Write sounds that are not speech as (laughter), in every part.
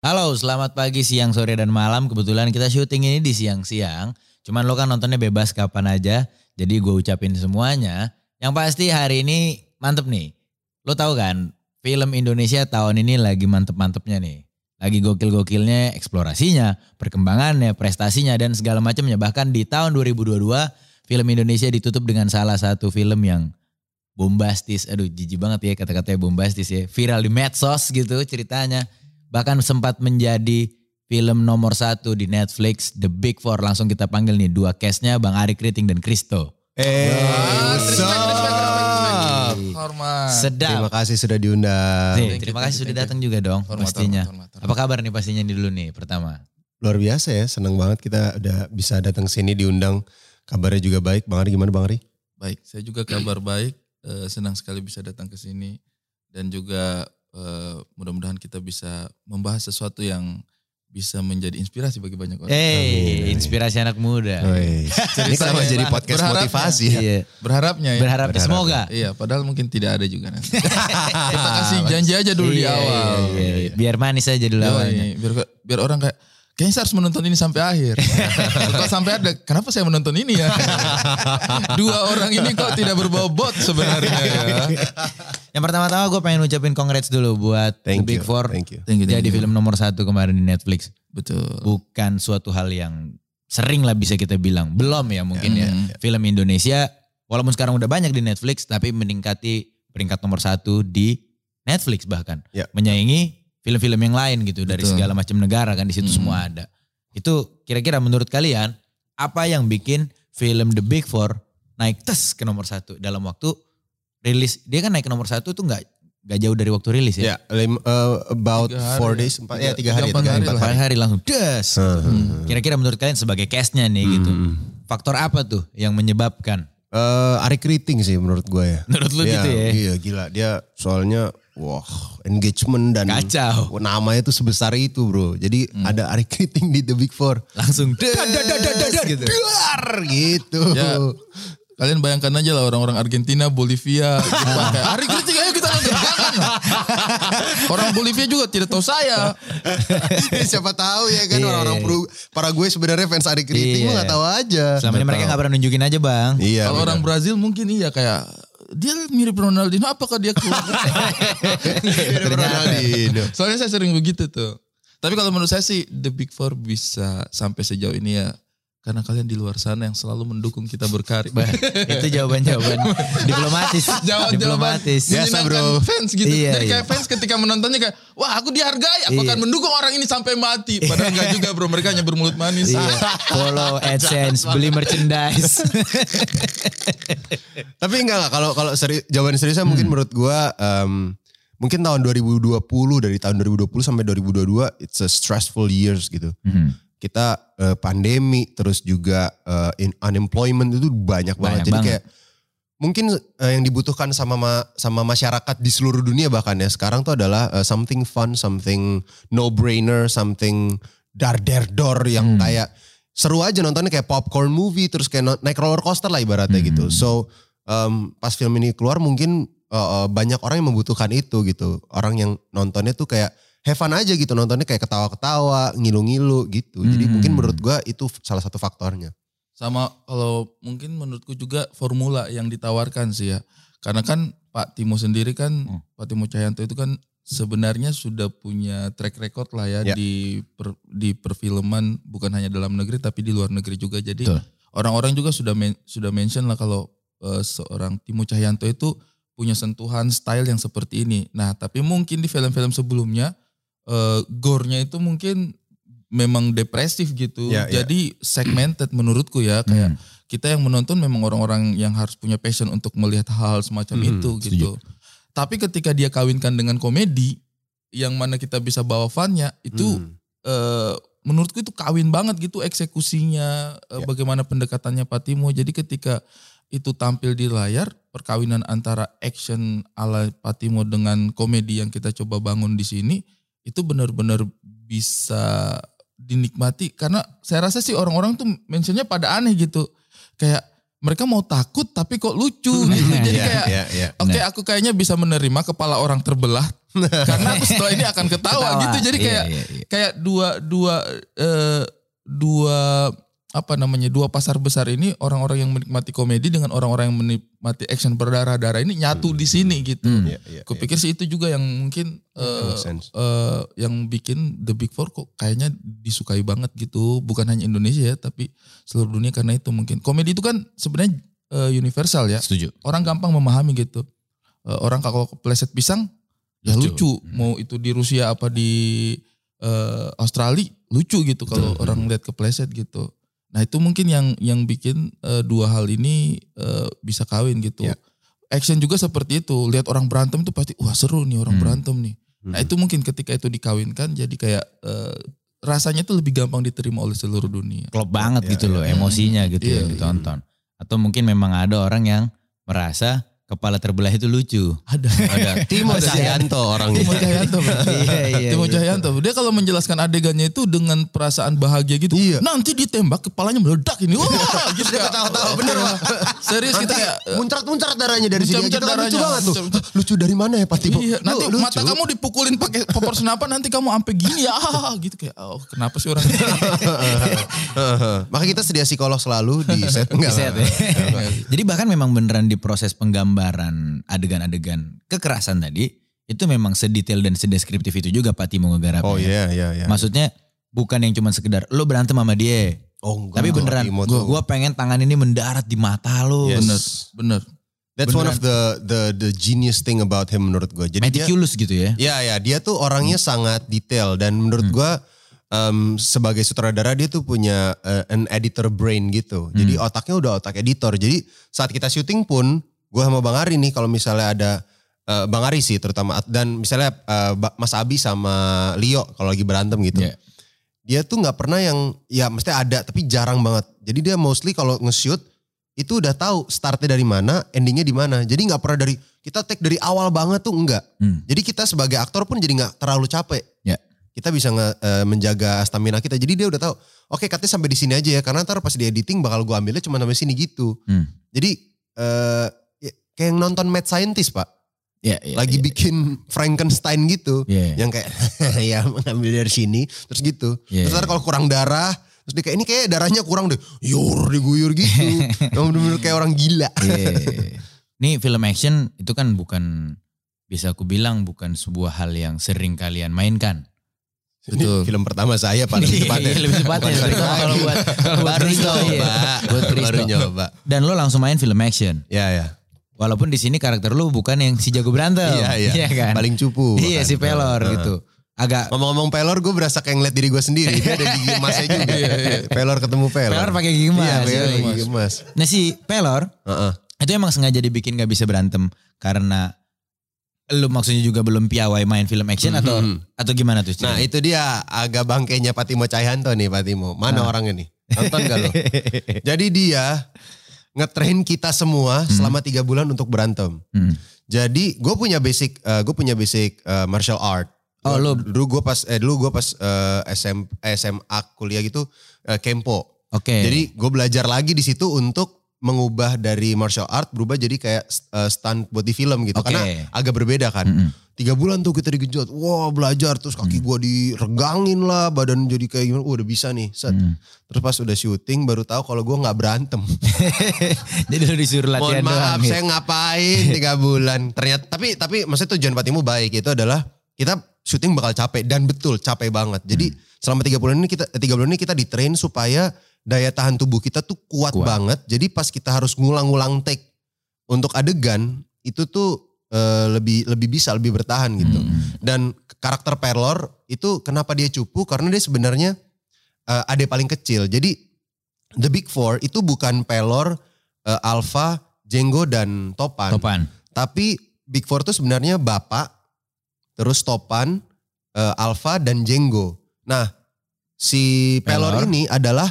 Halo, selamat pagi, siang, sore, dan malam. Kebetulan kita syuting ini di siang-siang. Cuman lo kan nontonnya bebas kapan aja. Jadi gue ucapin semuanya. Yang pasti hari ini mantep nih. Lo tahu kan, film Indonesia tahun ini lagi mantep-mantepnya nih. Lagi gokil-gokilnya eksplorasinya, perkembangannya, prestasinya, dan segala macamnya. Bahkan di tahun 2022, film Indonesia ditutup dengan salah satu film yang bombastis. Aduh jijik banget ya kata-katanya bombastis ya. Viral di medsos gitu ceritanya bahkan sempat menjadi film nomor satu di Netflix The Big Four langsung kita panggil nih dua castnya Bang Ari Kriting dan Kristo Eh. Hormat. sedap Terima kasih sudah diundang. Nih, terima kasih sudah datang juga dong Hormat, pastinya hormat, hormat, hormat. apa kabar nih pastinya nih dulu nih pertama Luar biasa ya, senang banget kita udah bisa datang sini diundang. Kabarnya juga baik. Bang Ari gimana Bang Ari? Baik, saya juga kabar baik. Eh, senang sekali bisa datang ke sini dan juga eh, mudah-mudahan kita bisa membahas sesuatu yang bisa menjadi inspirasi bagi banyak orang. eh inspirasi anak muda Woi, ini kenapa jadi podcast berharapnya. motivasi ya? iya Berharapnya ya. berharap Berharap. semoga Iya, padahal mungkin tidak ada juga nanti. (laughs) kita kasih janji aja dulu di Iya, awal. iya, iya. biar manis aja dulu awalnya biar biar orang kayak kayaknya saya harus menonton ini sampai akhir. (laughs) Kok sampai ada, kenapa saya menonton ini ya? (laughs) Dua orang ini kok tidak berbobot sebenarnya ya. (laughs) yang pertama-tama gue pengen ucapin congrats dulu buat Thank The Big you, Four thank you. Thank you, thank jadi you. film nomor satu kemarin di Netflix Betul. bukan suatu hal yang sering lah bisa kita bilang. Belum ya mungkin ya. Hmm. Film Indonesia walaupun sekarang udah banyak di Netflix tapi meningkati peringkat nomor satu di Netflix bahkan. Ya. Menyaingi film-film yang lain gitu dari Betul. segala macam negara kan di situ Hmm. semua ada. Itu kira-kira menurut kalian apa yang bikin film The Big Four naik tes ke nomor satu dalam waktu rilis dia kan naik ke nomor satu tuh nggak nggak jauh dari waktu rilis ya. Ya, lim- eh, about Tiga hari four ya. days, empat, ya Tiga- tiga hari, tiga, hari, hari empat. Empat hari langsung des. gitu. Hmm. Kira-kira menurut kalian sebagai castnya nih gitu. Hmm. Faktor apa tuh yang menyebabkan? Eh, Ari Kriting sih menurut gue ya. Menurut lu Dia- gitu ya? Iya gila, dia soalnya wah engagement dan Kacau. Hmm. namanya tuh sebesar itu bro. Jadi ada Ari Kriting di The Big Four. Langsung des, gitu. Duar, gitu. Ya. Kalian bayangkan aja lah orang-orang Argentina, Bolivia, Jepang (laughs) kayak hari kritik ayo jangan. Orang Bolivia juga tidak tahu saya. (laughs) Siapa tahu ya kan Iya. orang-orang pro- para gue sebenarnya fans Ari Kriting Iya. gue gak tahu aja. Selama ini mereka gak pernah nunjukin aja bang. Iya. Kalau orang Brazil mungkin iya kayak dia mirip Ronaldinho apakah dia keluar? (laughs) Ronaldinho. Soalnya saya sering begitu tuh. Tapi kalau menurut saya sih The Big Four bisa sampai sejauh ini ya karena kalian di luar sana yang selalu mendukung kita berkarya. Itu jawaban-jawaban (laughs) diplomatis. Jawaban diplomatis. Biasa, bro. fans gitu. Iya, Jadi kayak iya. fans ketika menontonnya kayak, wah aku dihargai, aku Iya. akan mendukung orang ini sampai mati. Padahal enggak juga bro, mereka hanya bermulut manis. Iya. Follow AdSense, beli merchandise. (laughs) Tapi enggak lah kalau kalau seri, jawaban seriusnya mungkin Hmm. menurut gua em, mungkin tahun 2020 dari tahun 2020 sampai 2022 it's a stressful years gitu. Hmm. Kita eh, pandemi terus juga eh, in- unemployment itu banyak, banget. Banyak Jadi banget. kayak mungkin eh, yang dibutuhkan sama ma- sama masyarakat di seluruh dunia bahkan ya sekarang tuh adalah eh, something fun, something no brainer, something dar der dor yang Hmm. kayak seru aja nontonnya kayak popcorn movie terus kayak naik roller coaster lah ibaratnya Hmm. gitu. So em, pas film ini keluar mungkin eh, eh, banyak orang yang membutuhkan itu gitu. Orang yang nontonnya tuh kayak have fun aja gitu nontonnya kayak ketawa-ketawa, ngilu-ngilu gitu. Jadi Hmm. mungkin menurut gua itu salah satu faktornya. Sama kalau mungkin menurutku juga formula yang ditawarkan sih ya. Karena kan Pak Timo sendiri kan, Hmm. Pak Timo Cahyanto itu kan sebenarnya sudah punya track record lah ya, Ya. di per- di perfilman bukan hanya dalam negeri tapi di luar negeri juga. Jadi orang-orang juga sudah men- sudah mention lah kalau eh, seorang Timo Cahyanto itu punya sentuhan style yang seperti ini. Nah, tapi mungkin di film-film sebelumnya eh gore-nya itu mungkin memang depresif gitu. Ya, ya. Jadi segmented menurutku ya kayak Hmm. kita yang menonton memang orang-orang yang harus punya passion untuk melihat hal-hal semacam Mhm, itu gitu. Tapi ketika dia kawinkan dengan komedi yang mana kita bisa bawa funnya itu Hmm. eh, menurutku itu kawin banget gitu eksekusinya eh, Ya. bagaimana pendekatannya Pak Timo. Jadi ketika itu tampil di layar perkawinan antara action ala Pak Timo dengan komedi yang kita coba bangun di sini itu benar-benar bisa dinikmati karena saya rasa sih orang-orang tuh mentionnya pada aneh gitu kayak mereka mau takut tapi kok lucu gitu. (laughs) Jadi Iya, kayak iya, iya. Oke, aku kayaknya bisa menerima kepala orang terbelah (laughs) karena aku setelah ini akan ketawa, Ketawa. gitu. Jadi Iya, kayak iya, kayak dua dua eh, dua apa namanya dua pasar besar ini orang-orang yang menikmati komedi dengan orang-orang yang menikmati action berdarah-darah ini nyatu di sini gitu. Hmm. Iya, iya, Kupikir sih itu juga yang mungkin eh, sense. eh, yang bikin The Big Four kok kayaknya disukai banget gitu. Bukan hanya Indonesia ya, tapi seluruh dunia karena itu mungkin. Komedi itu kan sebenarnya eh, universal ya. Setuju. Orang gampang memahami gitu. Eh, orang kalau kepleset pisang ya Lucu. lucu. Mau itu di Rusia apa di eh, Australia lucu gitu kalau orang lihat kepleset gitu. Nah itu mungkin yang yang bikin eh, dua hal ini eh, bisa kawin gitu. Ya. Action juga seperti itu. Lihat orang berantem tuh pasti wah seru nih orang Hmm. berantem nih. Nah Mhm. itu mungkin ketika itu dikawinkan jadi kayak eh, rasanya tuh lebih gampang diterima oleh seluruh dunia. klop banget Iya, gitu iya. loh emosinya gitu yang iya. ditonton. Atau mungkin memang ada orang yang merasa kepala terbelah itu lucu. Ada. Ada (laughs) Timo. Cahyanto orangnya. Timo Cahyanto. (laughs) Iya, iya, Timo iya. Cahyanto. Dia kalau menjelaskan adegannya itu dengan perasaan bahagia gitu. Iya. Nanti ditembak kepalanya meledak ini. Wah, (laughs) gitu Dia ketawa-tawa, bener, Pak. Serius kita kayak eh, Muncrat-muncrat darahnya dari sini. Kita kan lucu darahnya. banget tuh. Lucu dari mana ya Pak Timo? Iya, nanti lucu. mata kamu dipukulin pakai popor senapan nanti kamu sampai gini ya gitu kayak oh kenapa sih orang? Maka kita sedia psikolog selalu di set. Enggak Set lah. ya. Jadi bahkan memang beneran di proses penggambaran adegan-adegan kekerasan tadi itu memang sedetail dan sedeskriptif itu juga Pak Timo ngegarapnya. Oh iya iya iya. Maksudnya bukan yang cuma sekedar lo berantem sama dia. Oh enggak. Tapi beneran Timo gua, pengen tangan ini mendarat di mata lo. Yes. Bener, bener. That's one of the the the genius thing about him menurut gue. Jadi dia Meticulous gitu ya. Ya ya dia tuh orangnya sangat detail dan menurut gua em, sebagai sutradara dia tuh punya eh, an editor brain gitu. Jadi otaknya udah otak editor. Jadi saat kita syuting pun gua sama Bang Ari nih kalau misalnya ada eh, Bang Ari sih terutama dan misalnya Ba- Mas Abi sama Leo kalau lagi berantem gitu. Iya. Dia tuh nggak pernah yang ya mesti ada tapi jarang banget. Jadi dia mostly kalau nge-shoot itu udah tahu startnya dari mana, endingnya di mana. Jadi nggak pernah dari kita take dari awal banget tuh enggak. Hmm. Jadi kita sebagai aktor pun jadi nggak terlalu capek. Ya. Kita bisa nge, eh, menjaga stamina kita. Jadi dia udah tahu, oke katanya sampai di sini aja ya. Karena ntar pas di editing bakal gua ambilnya cuma sampai sini gitu. Hmm. Jadi ya, kayak yang nonton Mad Scientist pak. Ya, ya, Lagi ya. bikin Frankenstein gitu. Iya. Yang kayak (laughs) ya mengambil dari sini. Terus gitu. Iya. Terus ntar kalau kurang darah. Terus dia kayak ini kayak darahnya kurang deh. Yor diguyur gitu. (laughs) Yang bener-bener kayak orang gila. Iya. Nih film action itu kan bukan bisa aku bilang bukan sebuah hal yang sering kalian mainkan. Ini Betul. film pertama saya pada Iya, tepatnya. lebih tepatnya. Kalau buat kalau buat baru iya. nyoba. Baru nyoba. Dan lo langsung main film action. Ya ya. Walaupun di sini karakter lo bukan yang si jago berantem. Iya iya. kan? Paling cupu. Iya si pelor Heeh. gitu. Agak Ngomong-ngomong pelor gue berasa kayak ngeliat diri gue sendiri. Dia ada gigi emasnya (laughs) juga. pelor ketemu pelor. pelor pakai gigi emas. Iya pelor yoi. gigi emas. Nah si pelor Heeh. itu emang sengaja dibikin gak bisa berantem karena lu maksudnya juga belum piawai main film action atau Mhm. atau gimana tuh? Nah itu dia agak bangkainya Pak Timo Cahyanto nih Pak Timo. Mana Nah. orangnya nih? Nonton gak lo? (laughs) Jadi dia ngetrain kita semua selama tiga bulan untuk berantem. Hmm. Jadi gue punya basic, gue punya basic eh, martial art. Oh, lu- dulu gue pas eh dulu gue pas eh, SM, SMA kuliah gitu eh, kempo. Oke. Jadi gue belajar lagi di situ untuk mengubah dari martial art berubah jadi kayak uh, stunt buat di film gitu. Oke. Karena agak berbeda kan. Mm-mm. Tiga bulan tuh kita digenjot. Wah belajar terus kaki gua diregangin lah. Badan jadi kayak gimana. Wah udah bisa nih. Set. Mm. Terus pas udah syuting baru tahu kalau gua nggak berantem. (laughs) Jadi lu disuruh latihan Mohon maaf doang. gitu. saya ngapain tiga bulan. Ternyata tapi tapi maksudnya tujuan Patimu baik itu adalah kita syuting bakal capek dan betul capek banget. Jadi Hmm. selama tiga bulan ini kita tiga bulan ini kita ditrain supaya daya tahan tubuh kita tuh kuat, Kuat. banget. Jadi pas kita harus ngulang-ngulang take untuk adegan itu tuh eh, lebih lebih bisa lebih bertahan gitu. Hmm. Dan karakter Perlor itu kenapa dia cupu karena dia sebenarnya eh, ada paling kecil. Jadi The Big Four itu bukan Pelor, eh, Alpha, Jenggo dan Topan. Topan. Tapi Big Four itu sebenarnya Bapak, terus Topan, eh, Alpha dan Jenggo. Nah, si Pelor, Pelor. ini adalah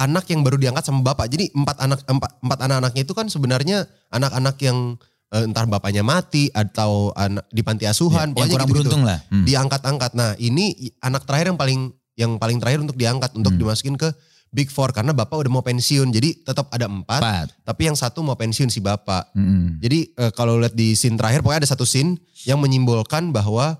anak yang baru diangkat sama bapak. Jadi empat anak empat, empat anak-anaknya itu kan sebenarnya anak-anak yang eh, entar bapaknya mati atau anak di panti asuhan, Ya, yang kurang gitu-gitu beruntung lah. Hmm. diangkat-angkat. Nah ini anak terakhir yang paling yang paling terakhir untuk diangkat untuk Hmm. dimasukin ke Big Four karena bapak udah mau pensiun. Jadi tetap ada empat, Empat. tapi yang satu mau pensiun si bapak. Mm-mm. Jadi eh, kalau lihat di scene terakhir pokoknya ada satu scene yang menyimbolkan bahwa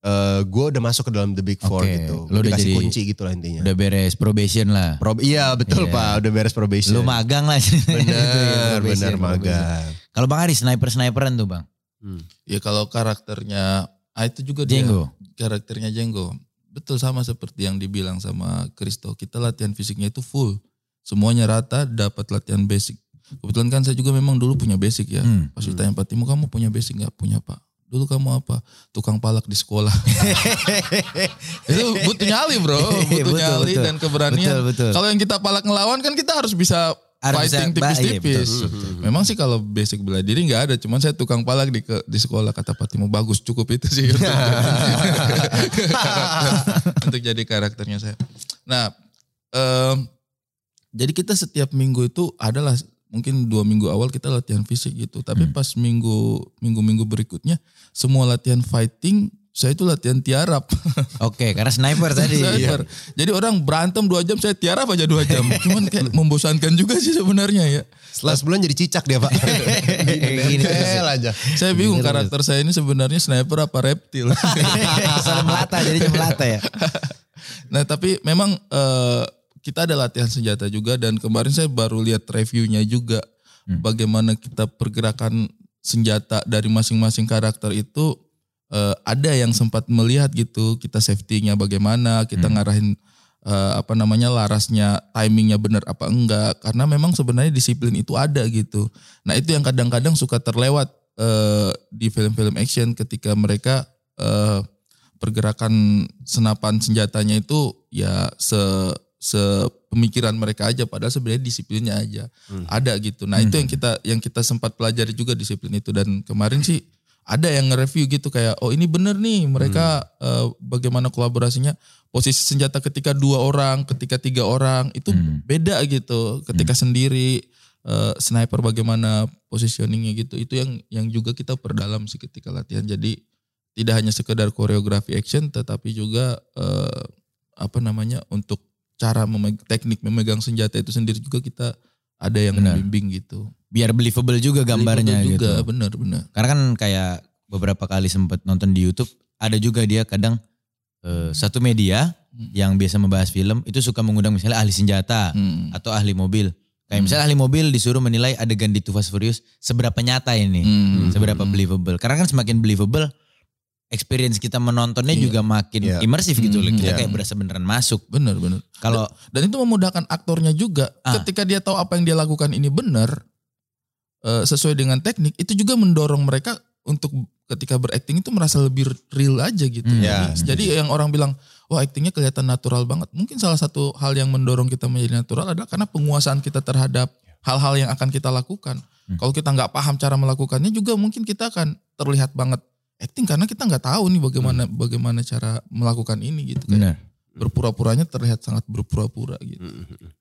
eh gue udah masuk ke dalam the Big Four Oke, gitu. Gue udah dikasih jadi- kunci gitu lah intinya. Udah beres probation lah. Prob iya betul Iya. pak, udah beres probation. Lu magang lah. (laughs) Gitu ya, Bener, bener magang. Kalau Bang Ari sniper-sniperan tuh Bang. Hmm. Ya kalau karakternya, ah itu juga dia. Jenggo. Karakternya Jenggo. Betul sama seperti yang dibilang sama Kristo. Kita latihan fisiknya itu full. Semuanya rata, dapat latihan basic. Kebetulan kan saya juga memang dulu punya basic ya. Hmm. Pas ditanya Pak Timo, kamu punya basic nggak? Punya Pak. Dulu kamu apa? Tukang palak di sekolah. (laughs) itu butuh nyali bro. (laughs) Butuh Betul, nyali betul. dan keberanian. Betul, betul. Kalau yang kita palak ngelawan kan kita harus bisa Harus fighting iya, tipis-tipis. betul, betul. Memang sih kalau basic bela diri nggak ada, cuman saya tukang palak di ke- di sekolah kata Pak Timo bagus cukup itu sih (laughs) untuk, untuk jadi karakternya saya. Nah, em, jadi kita setiap minggu itu adalah mungkin dua minggu awal kita latihan fisik gitu, tapi Hmm. pas minggu minggu-minggu berikutnya semua latihan fighting saya itu latihan tiarap. Oke, karena sniper (laughs) tadi. Sniper. Jadi orang berantem dua jam saya tiarap aja dua jam. (laughs) Cuman kayak membosankan juga sih sebenarnya ya. Setelah sebulan jadi cicak dia pak. (laughs) Gini. Nempel aja. Saya bingung karakter saya ini sebenarnya sniper apa reptil. Salah melata jadinya melata ya. nah tapi memang eh, kita ada latihan senjata juga dan kemarin saya baru lihat reviewnya juga bagaimana kita pergerakan senjata dari masing-masing karakter itu eh, ada yang sempat melihat gitu kita safety-nya bagaimana kita ngarahin eh, apa namanya larasnya timingnya benar apa enggak. Karena memang sebenarnya disiplin itu ada gitu. Nah itu yang kadang-kadang suka terlewat eh, di film-film action ketika mereka eh, pergerakan senapan senjatanya itu ya se sepemikiran mereka aja padahal sebenarnya disiplinnya aja. Ada gitu. Nah, itu yang kita yang kita sempat pelajari juga disiplin itu. Dan kemarin sih ada yang nge-review gitu kayak oh ini bener nih mereka eh, bagaimana kolaborasinya posisi senjata ketika dua orang, ketika tiga orang itu Hmm. beda gitu. Ketika sendiri eh, sniper bagaimana positioningnya gitu. Itu yang yang juga kita perdalam sih ketika latihan. Jadi tidak hanya sekedar koreografi action tetapi juga eh, apa namanya untuk cara memeg- teknik memegang senjata itu sendiri juga kita ada yang Benar. membimbing gitu. Biar believable juga gambarnya Betul juga, gitu. benar benar. Karena kan kayak beberapa kali sempet nonton di YouTube, ada juga dia kadang eh, satu media Hmm. yang biasa membahas film itu suka mengundang misalnya ahli senjata Hmm. atau ahli mobil. Kayak misalnya ahli mobil disuruh menilai adegan di Too Fast Furious seberapa nyata ini, Hmm. seberapa believable. Karena kan semakin believable, experience kita menontonnya Iya. juga makin Iya. imersif gitu loh. Hmm, Kita iya. kayak berasa beneran masuk. Benar benar. Kalau Dan itu memudahkan aktornya juga. Ah. Ketika dia tahu apa yang dia lakukan ini benar eh, sesuai dengan teknik, itu juga mendorong mereka untuk ketika berakting itu merasa lebih real aja gitu. Hmm. Ya, Jadi, jadi yang orang bilang, wah aktingnya kelihatan natural banget. Mungkin salah satu hal yang mendorong kita menjadi natural adalah karena penguasaan kita terhadap hal-hal yang akan kita lakukan. Hmm. Kalau kita nggak paham cara melakukannya juga mungkin kita akan terlihat banget acting karena kita nggak tahu nih bagaimana bagaimana cara melakukan ini gitu. Bener. Berpura-puranya terlihat sangat berpura-pura gitu.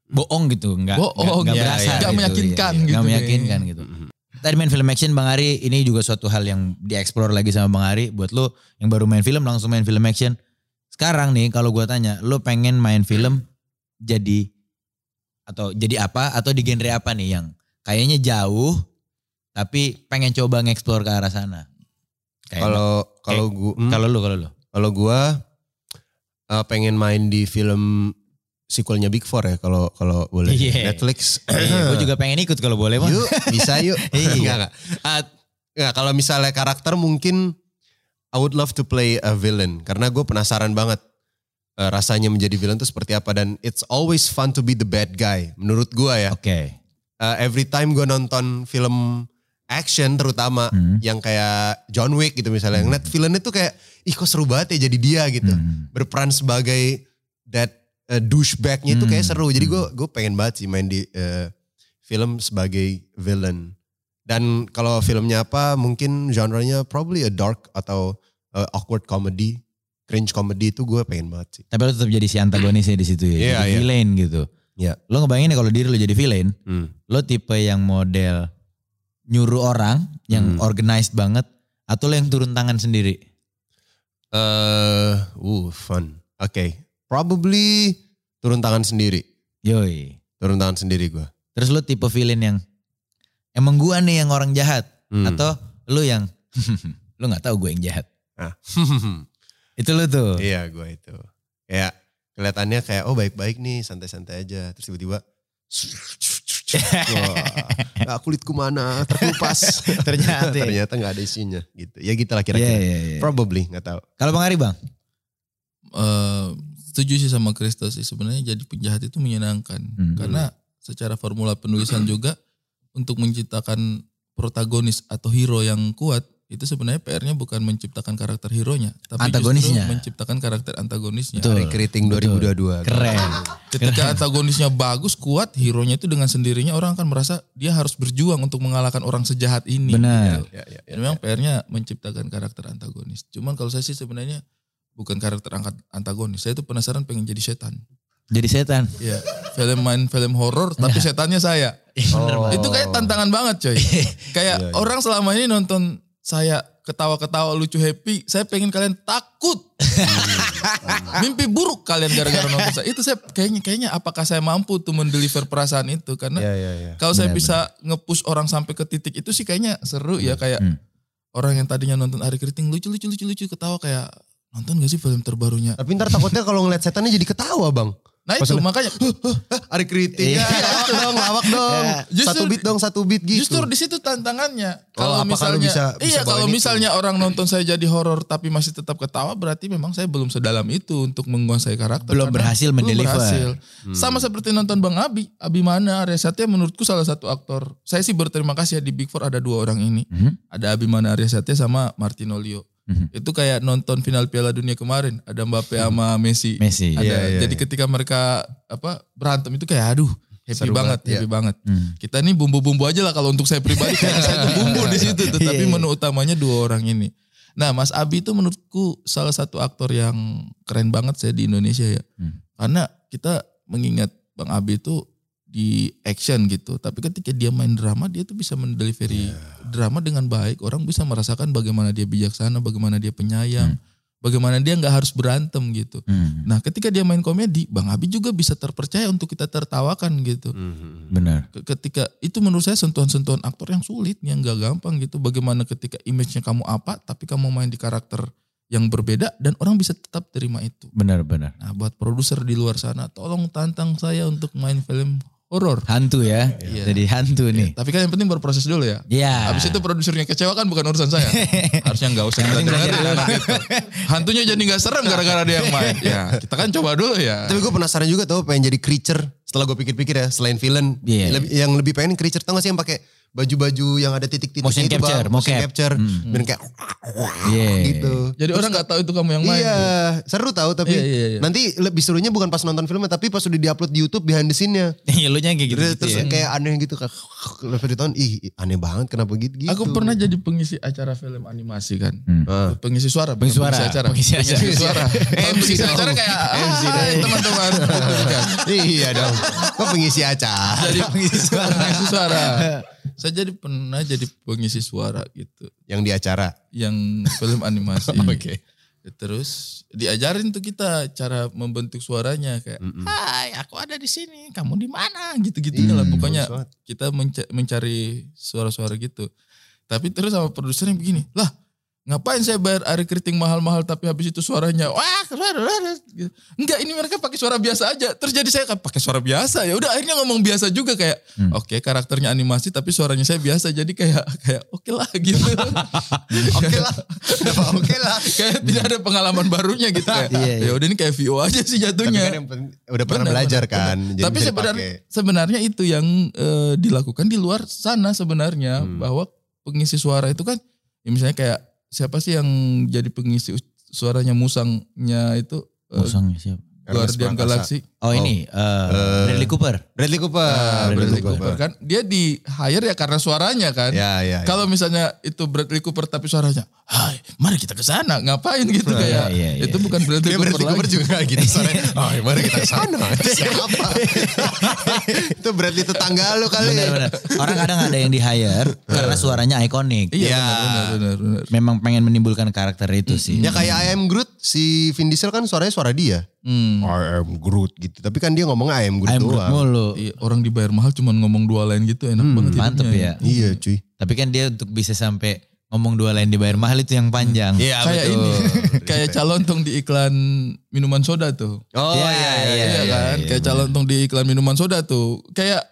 bohong gitu, nggak Bohong, nggak iya, berasa, iya. gitu, Nggak meyakinkan iya, gitu nggak meyakinkan gitu. Tadi main film action Bang Ari, ini juga suatu hal yang dieksplor lagi sama Bang Ari. Buat lo yang baru main film langsung main film action. Sekarang nih kalau gua tanya, lo pengen main film jadi atau jadi apa atau di genre apa nih yang kayaknya jauh tapi pengen coba ngeksplor ke arah sana. Kayak Kalau kalau gua hmm, kalau lo kalau lo. kalau gua eh, pengen main di film sequelnya Big Four ya kalau kalau boleh Iya. Netflix. gue juga pengen ikut kalau boleh bang. Yuk, bisa yuk. (laughs) Iya. Enggak, enggak. Ah, enggak, kalau misalnya karakter mungkin I would love to play a villain karena gue penasaran banget eh, rasanya menjadi villain itu seperti apa dan it's always fun to be the bad guy menurut gue ya. Oke. Eh, every time gue nonton film action terutama Hmm. yang kayak John Wick gitu misalnya, yang ngeliat villain itu kayak ih kok seru banget ya jadi dia gitu. Hmm. Berperan sebagai that uh, douchebag-nya itu kayak Hmm. seru. Jadi gue gue pengen banget sih main di eh, film sebagai villain. Dan kalau filmnya apa mungkin genre-nya probably a dark atau uh, awkward comedy, cringe comedy itu gue pengen banget sih. Tapi lo tetap jadi si antagonisnya di situ ya. Iya, jadi iya. villain gitu. Iya. Lo ngebayangin ya kalau diri lo jadi villain, Hmm. lo tipe yang model nyuruh orang yang Hmm. organized banget atau lo yang turun tangan sendiri? Eh, uh, fun. Oke, probably turun tangan sendiri. Yoi. Turun tangan sendiri gue. Terus lu tipe villain yang emang gua nih yang orang jahat Hmm. atau lu yang (laughs) lu nggak tahu gue yang jahat. Ah. (laughs) Itu lu tuh. iya gue itu. Kayak kelihatannya kayak oh baik-baik nih santai-santai aja. Terus tiba-tiba Wah, kulitku mana terkelupas. (laughs) Ternyata. Ternyata nggak ada isinya gitu. Ya gitu lah Iya, kira-kira. iya, iya. Probably nggak tahu. Kalau Bang Ari Bang? Eh, setuju sih sama Krista sih sebenarnya jadi penjahat itu menyenangkan Hmm. karena secara formula penulisan juga untuk menciptakan protagonis atau hero yang kuat itu sebenarnya PR-nya bukan menciptakan karakter hero-nya tapi Antagonisnya. justru menciptakan karakter antagonisnya. Betul. Recruiting Betul. 2022. Keren. Ketika antagonisnya bagus, kuat, hero-nya itu dengan sendirinya orang akan merasa dia harus berjuang untuk mengalahkan orang sejahat ini. Benar. Ya, ya, ya. Dan memang PR-nya menciptakan karakter antagonis. Cuman kalau saya sih sebenarnya bukan karakter angkat antagonis. Saya tuh penasaran pengen jadi setan. Jadi setan. Iya, film main film horor tapi setannya saya. Oh. Itu kayak tantangan banget coy. (laughs) kayak Iya, iya. orang selama ini nonton saya ketawa-ketawa lucu happy, saya pengen kalian takut. (laughs) Mimpi buruk kalian gara-gara nonton saya. Itu saya kayaknya kayaknya apakah saya mampu tuh mendeliver perasaan itu karena Ya, ya, ya. kalau saya Benar, bisa nge-push orang sampai ke titik itu sih kayaknya seru ya kayak Hmm. orang yang tadinya nonton Ari Keriting lucu lucu lucu lucu ketawa kayak nonton gak sih film terbarunya? Tapi ntar takutnya kalau ngeliat setannya jadi ketawa bang. Nah itu makanya Ari kritik Iya. (laughs) ya, lawak dong, lawak dong. Justru- satu beat dong, satu beat gitu. Justru di situ tantangannya. Oh, Kalau misalnya bisa- bisa iya kalau itu? misalnya orang nonton saya jadi horor tapi masih tetap ketawa berarti memang saya belum sedalam itu untuk menguasai karakter. Belum berhasil belum mendeliver. berhasil. Hmm. Sama seperti nonton Bang Abi, Abi mana Arya Satya menurutku salah satu aktor. Saya sih berterima kasih ya di Big Four ada dua orang ini. Mhm. Ada Abi mana Arya Satya sama Martino Leo. Mhm. Itu kayak nonton final Piala Dunia kemarin, ada Mbappe sama Messi. Messi. Ada, Iya, iya, jadi ketika mereka apa berantem itu kayak aduh happy Seru banget, banget, happy banget. Hmm. Kita ini bumbu-bumbu aja lah kalau untuk saya pribadi karena saya tuh bumbu di situ tuh, tapi Iya, iya. menu utamanya dua orang ini. Nah, Mas Abi itu menurutku salah satu aktor yang keren banget saya di Indonesia ya. Hmm. Karena kita mengingat Bang Abi itu di action gitu, tapi ketika dia main drama dia tuh bisa mendelivery Iya. drama dengan baik. Orang bisa merasakan bagaimana dia bijaksana, bagaimana dia Hmm. penyayang, bagaimana dia nggak harus berantem gitu. Hmm. Nah, ketika dia main komedi, Bang Abi juga bisa terpercaya untuk kita tertawakan gitu. Mhm. Benar. Ke- ketika itu menurut saya sentuhan-sentuhan aktor yang sulit yang gak gampang gitu bagaimana ketika image-nya kamu apa tapi kamu main di karakter yang berbeda dan orang bisa tetap terima itu Benar, benar. nah buat produser di luar sana tolong tantang saya untuk main film horor Hantu ya. Iya. Jadi hantu nih. tapi kan yang penting berproses dulu ya Iya. Habis itu produsernya kecewa kan bukan urusan saya. (laughs) Harusnya nggak usah kita dengerin gitu. Hantunya jadi nggak serem gara-gara dia yang main. Ya kita kan coba dulu ya. Tapi gue penasaran juga tuh pengen jadi creature. Setelah gue pikir-pikir ya, selain villain, Iya. lebih- yang lebih pengen creature. Tau gak sih yang pakai baju-baju yang ada titik-titiknya Motion itu capture, bang, motion capture, Hmm. dan kayak (laughs) Iya. gitu. Jadi orang nggak tahu itu kamu yang main. Iya, seru tahu tapi Iya, iya, iya. nanti lebih serunya bukan pas nonton filmnya tapi pas udah diupload di YouTube behind the scene-nya. (laughs) Iya, lu kayak gitu, Terus, gitu terus ya. kayak aneh gitu kan. Lepas di tahun, ih aneh banget kenapa gitu. gitu. Aku pernah jadi pengisi acara film animasi kan. Hmm. Ah. Pengisi suara, Pengisi suara, acara. pengisi acara. suara. (laughs) Kalau pengisi acara kayak MC "Ah, dong." teman-teman. Gitu iya dong. Kok pengisi acara? Jadi pengisi suara. pengisi suara. Saya jadi pernah jadi pengisi suara gitu. Yang di acara. Yang film animasi. (laughs) Oke. Terus diajarin tuh kita cara membentuk suaranya kayak, Mm-mm. Hai, aku ada di sini, kamu di mana? Gitu-gitunya lah. Hmm, Pokoknya kita menca- mencari suara-suara gitu. Tapi terus sama produsernya begini, lah ngapain saya bayar Ari Keriting mahal-mahal tapi habis itu suaranya wah gitu. enggak ini mereka pakai suara biasa aja terus jadi saya kan pakai suara biasa ya udah akhirnya ngomong biasa juga kayak Hmm. oke karakternya animasi tapi suaranya saya biasa jadi kayak kayak oke lah gitu (laughs) Oke lah. Oke lah. (laughs) kayak tidak ada pengalaman barunya gitu kayak Iya, iya. ya udah ini kayak VO aja sih Tapi jatuhnya kan yang udah pernah Benar, belajar benar, kan. jadi tapi sebenarnya sebenarnya itu yang eh, dilakukan di luar sana sebenarnya Hmm. bahwa pengisi suara itu kan ya misalnya kayak siapa sih yang jadi pengisi suaranya musangnya itu eh, Musangnya siapa? Guardian. Galaxy Oh, ini eh, Bradley Cooper. Bradley Cooper. Ah, Bradley Bradley Cooper. Cooper kan dia di hire ya karena suaranya kan Ya, ya. ya. kalau misalnya itu Bradley Cooper tapi suaranya hai mari kita ke sana ngapain gitu Nah, kayak iya, iya, itu iya. bukan Bradley Cooper, Bradley Cooper lagi. juga kayak gitu suaranya. (laughs) Oh, mari kita ke sana. (laughs) Siapa? (laughs) itu Bradley tetangga lu kali. Benar-benar. Orang kadang ada yang di hire karena suaranya ikonik. iya Ya. benar benar benar benar Memang pengen menimbulkan karakter itu sih. Ya kayak I am Groot si Vin Diesel kan suaranya suara dia. Hmm. I am Groot gitu. Tapi kan dia ngomongnya I am Groot Ayam Groot doang. mulu. Iya, orang dibayar mahal cuma ngomong dua lain gitu enak Hmm, banget Mantep hidupnya ya. Iya cuy. Tapi kan dia untuk bisa sampai ngomong dua lain dibayar mahal itu yang panjang. Iya Kayak betul. ini, (laughs) kayak calontong di iklan minuman soda tuh. Oh Iya, iya iya. iya, Iya, iya. kan? iya, kayak bener. calontong di iklan minuman soda tuh. Kayak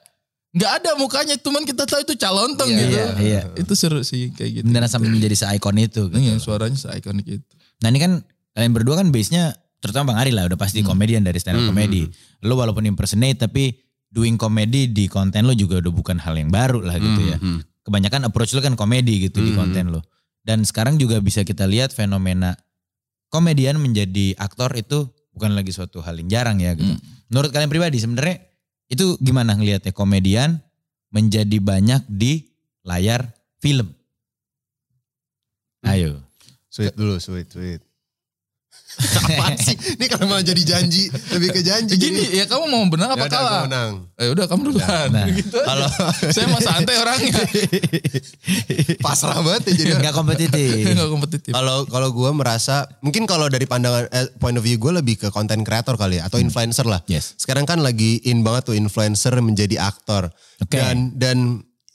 nggak ada mukanya, cuman kita tahu itu calontong Iya, gitu. iya, iya. Itu seru sih kayak gitu. Beneran sampai menjadi se-icon itu. gitu. Iya, suaranya se-ikonik itu. Nah ini kan kalian berdua kan base-nya terutama Bang Ari lah udah pasti komedian dari stand up Hmm, comedy. Lo walaupun impersonate tapi doing comedy di konten lo juga udah bukan hal yang baru lah gitu ya. Hmm, hmm. Kebanyakan approach lo kan komedi gitu di Hmm. konten lo. Dan sekarang juga bisa kita lihat fenomena komedian menjadi aktor itu bukan lagi suatu hal yang jarang ya gitu. Hmm. Menurut kalian pribadi sebenarnya itu gimana ngelihatnya komedian menjadi banyak di layar film? Ayo. Sweet dulu, sweet, sweet. (laughs) Apaan sih? Ini kalau malah jadi janji, lebih ke janji. Gini, ya kamu mau menang apa Ya udah, kalah? gua menang. Eh udah kamu duluan. Nah, (laughs) gitu aja. kalau saya mah santai orangnya. (laughs) Pasrah banget ya jadi orang. nggak kompetitif. Enggak kompetitif. Kalau kalau gue merasa mungkin kalau dari pandangan eh, point of view gue lebih ke content creator kali ya atau influencer lah. Yes. Sekarang kan lagi in banget tuh influencer menjadi aktor. Oke. Dan dan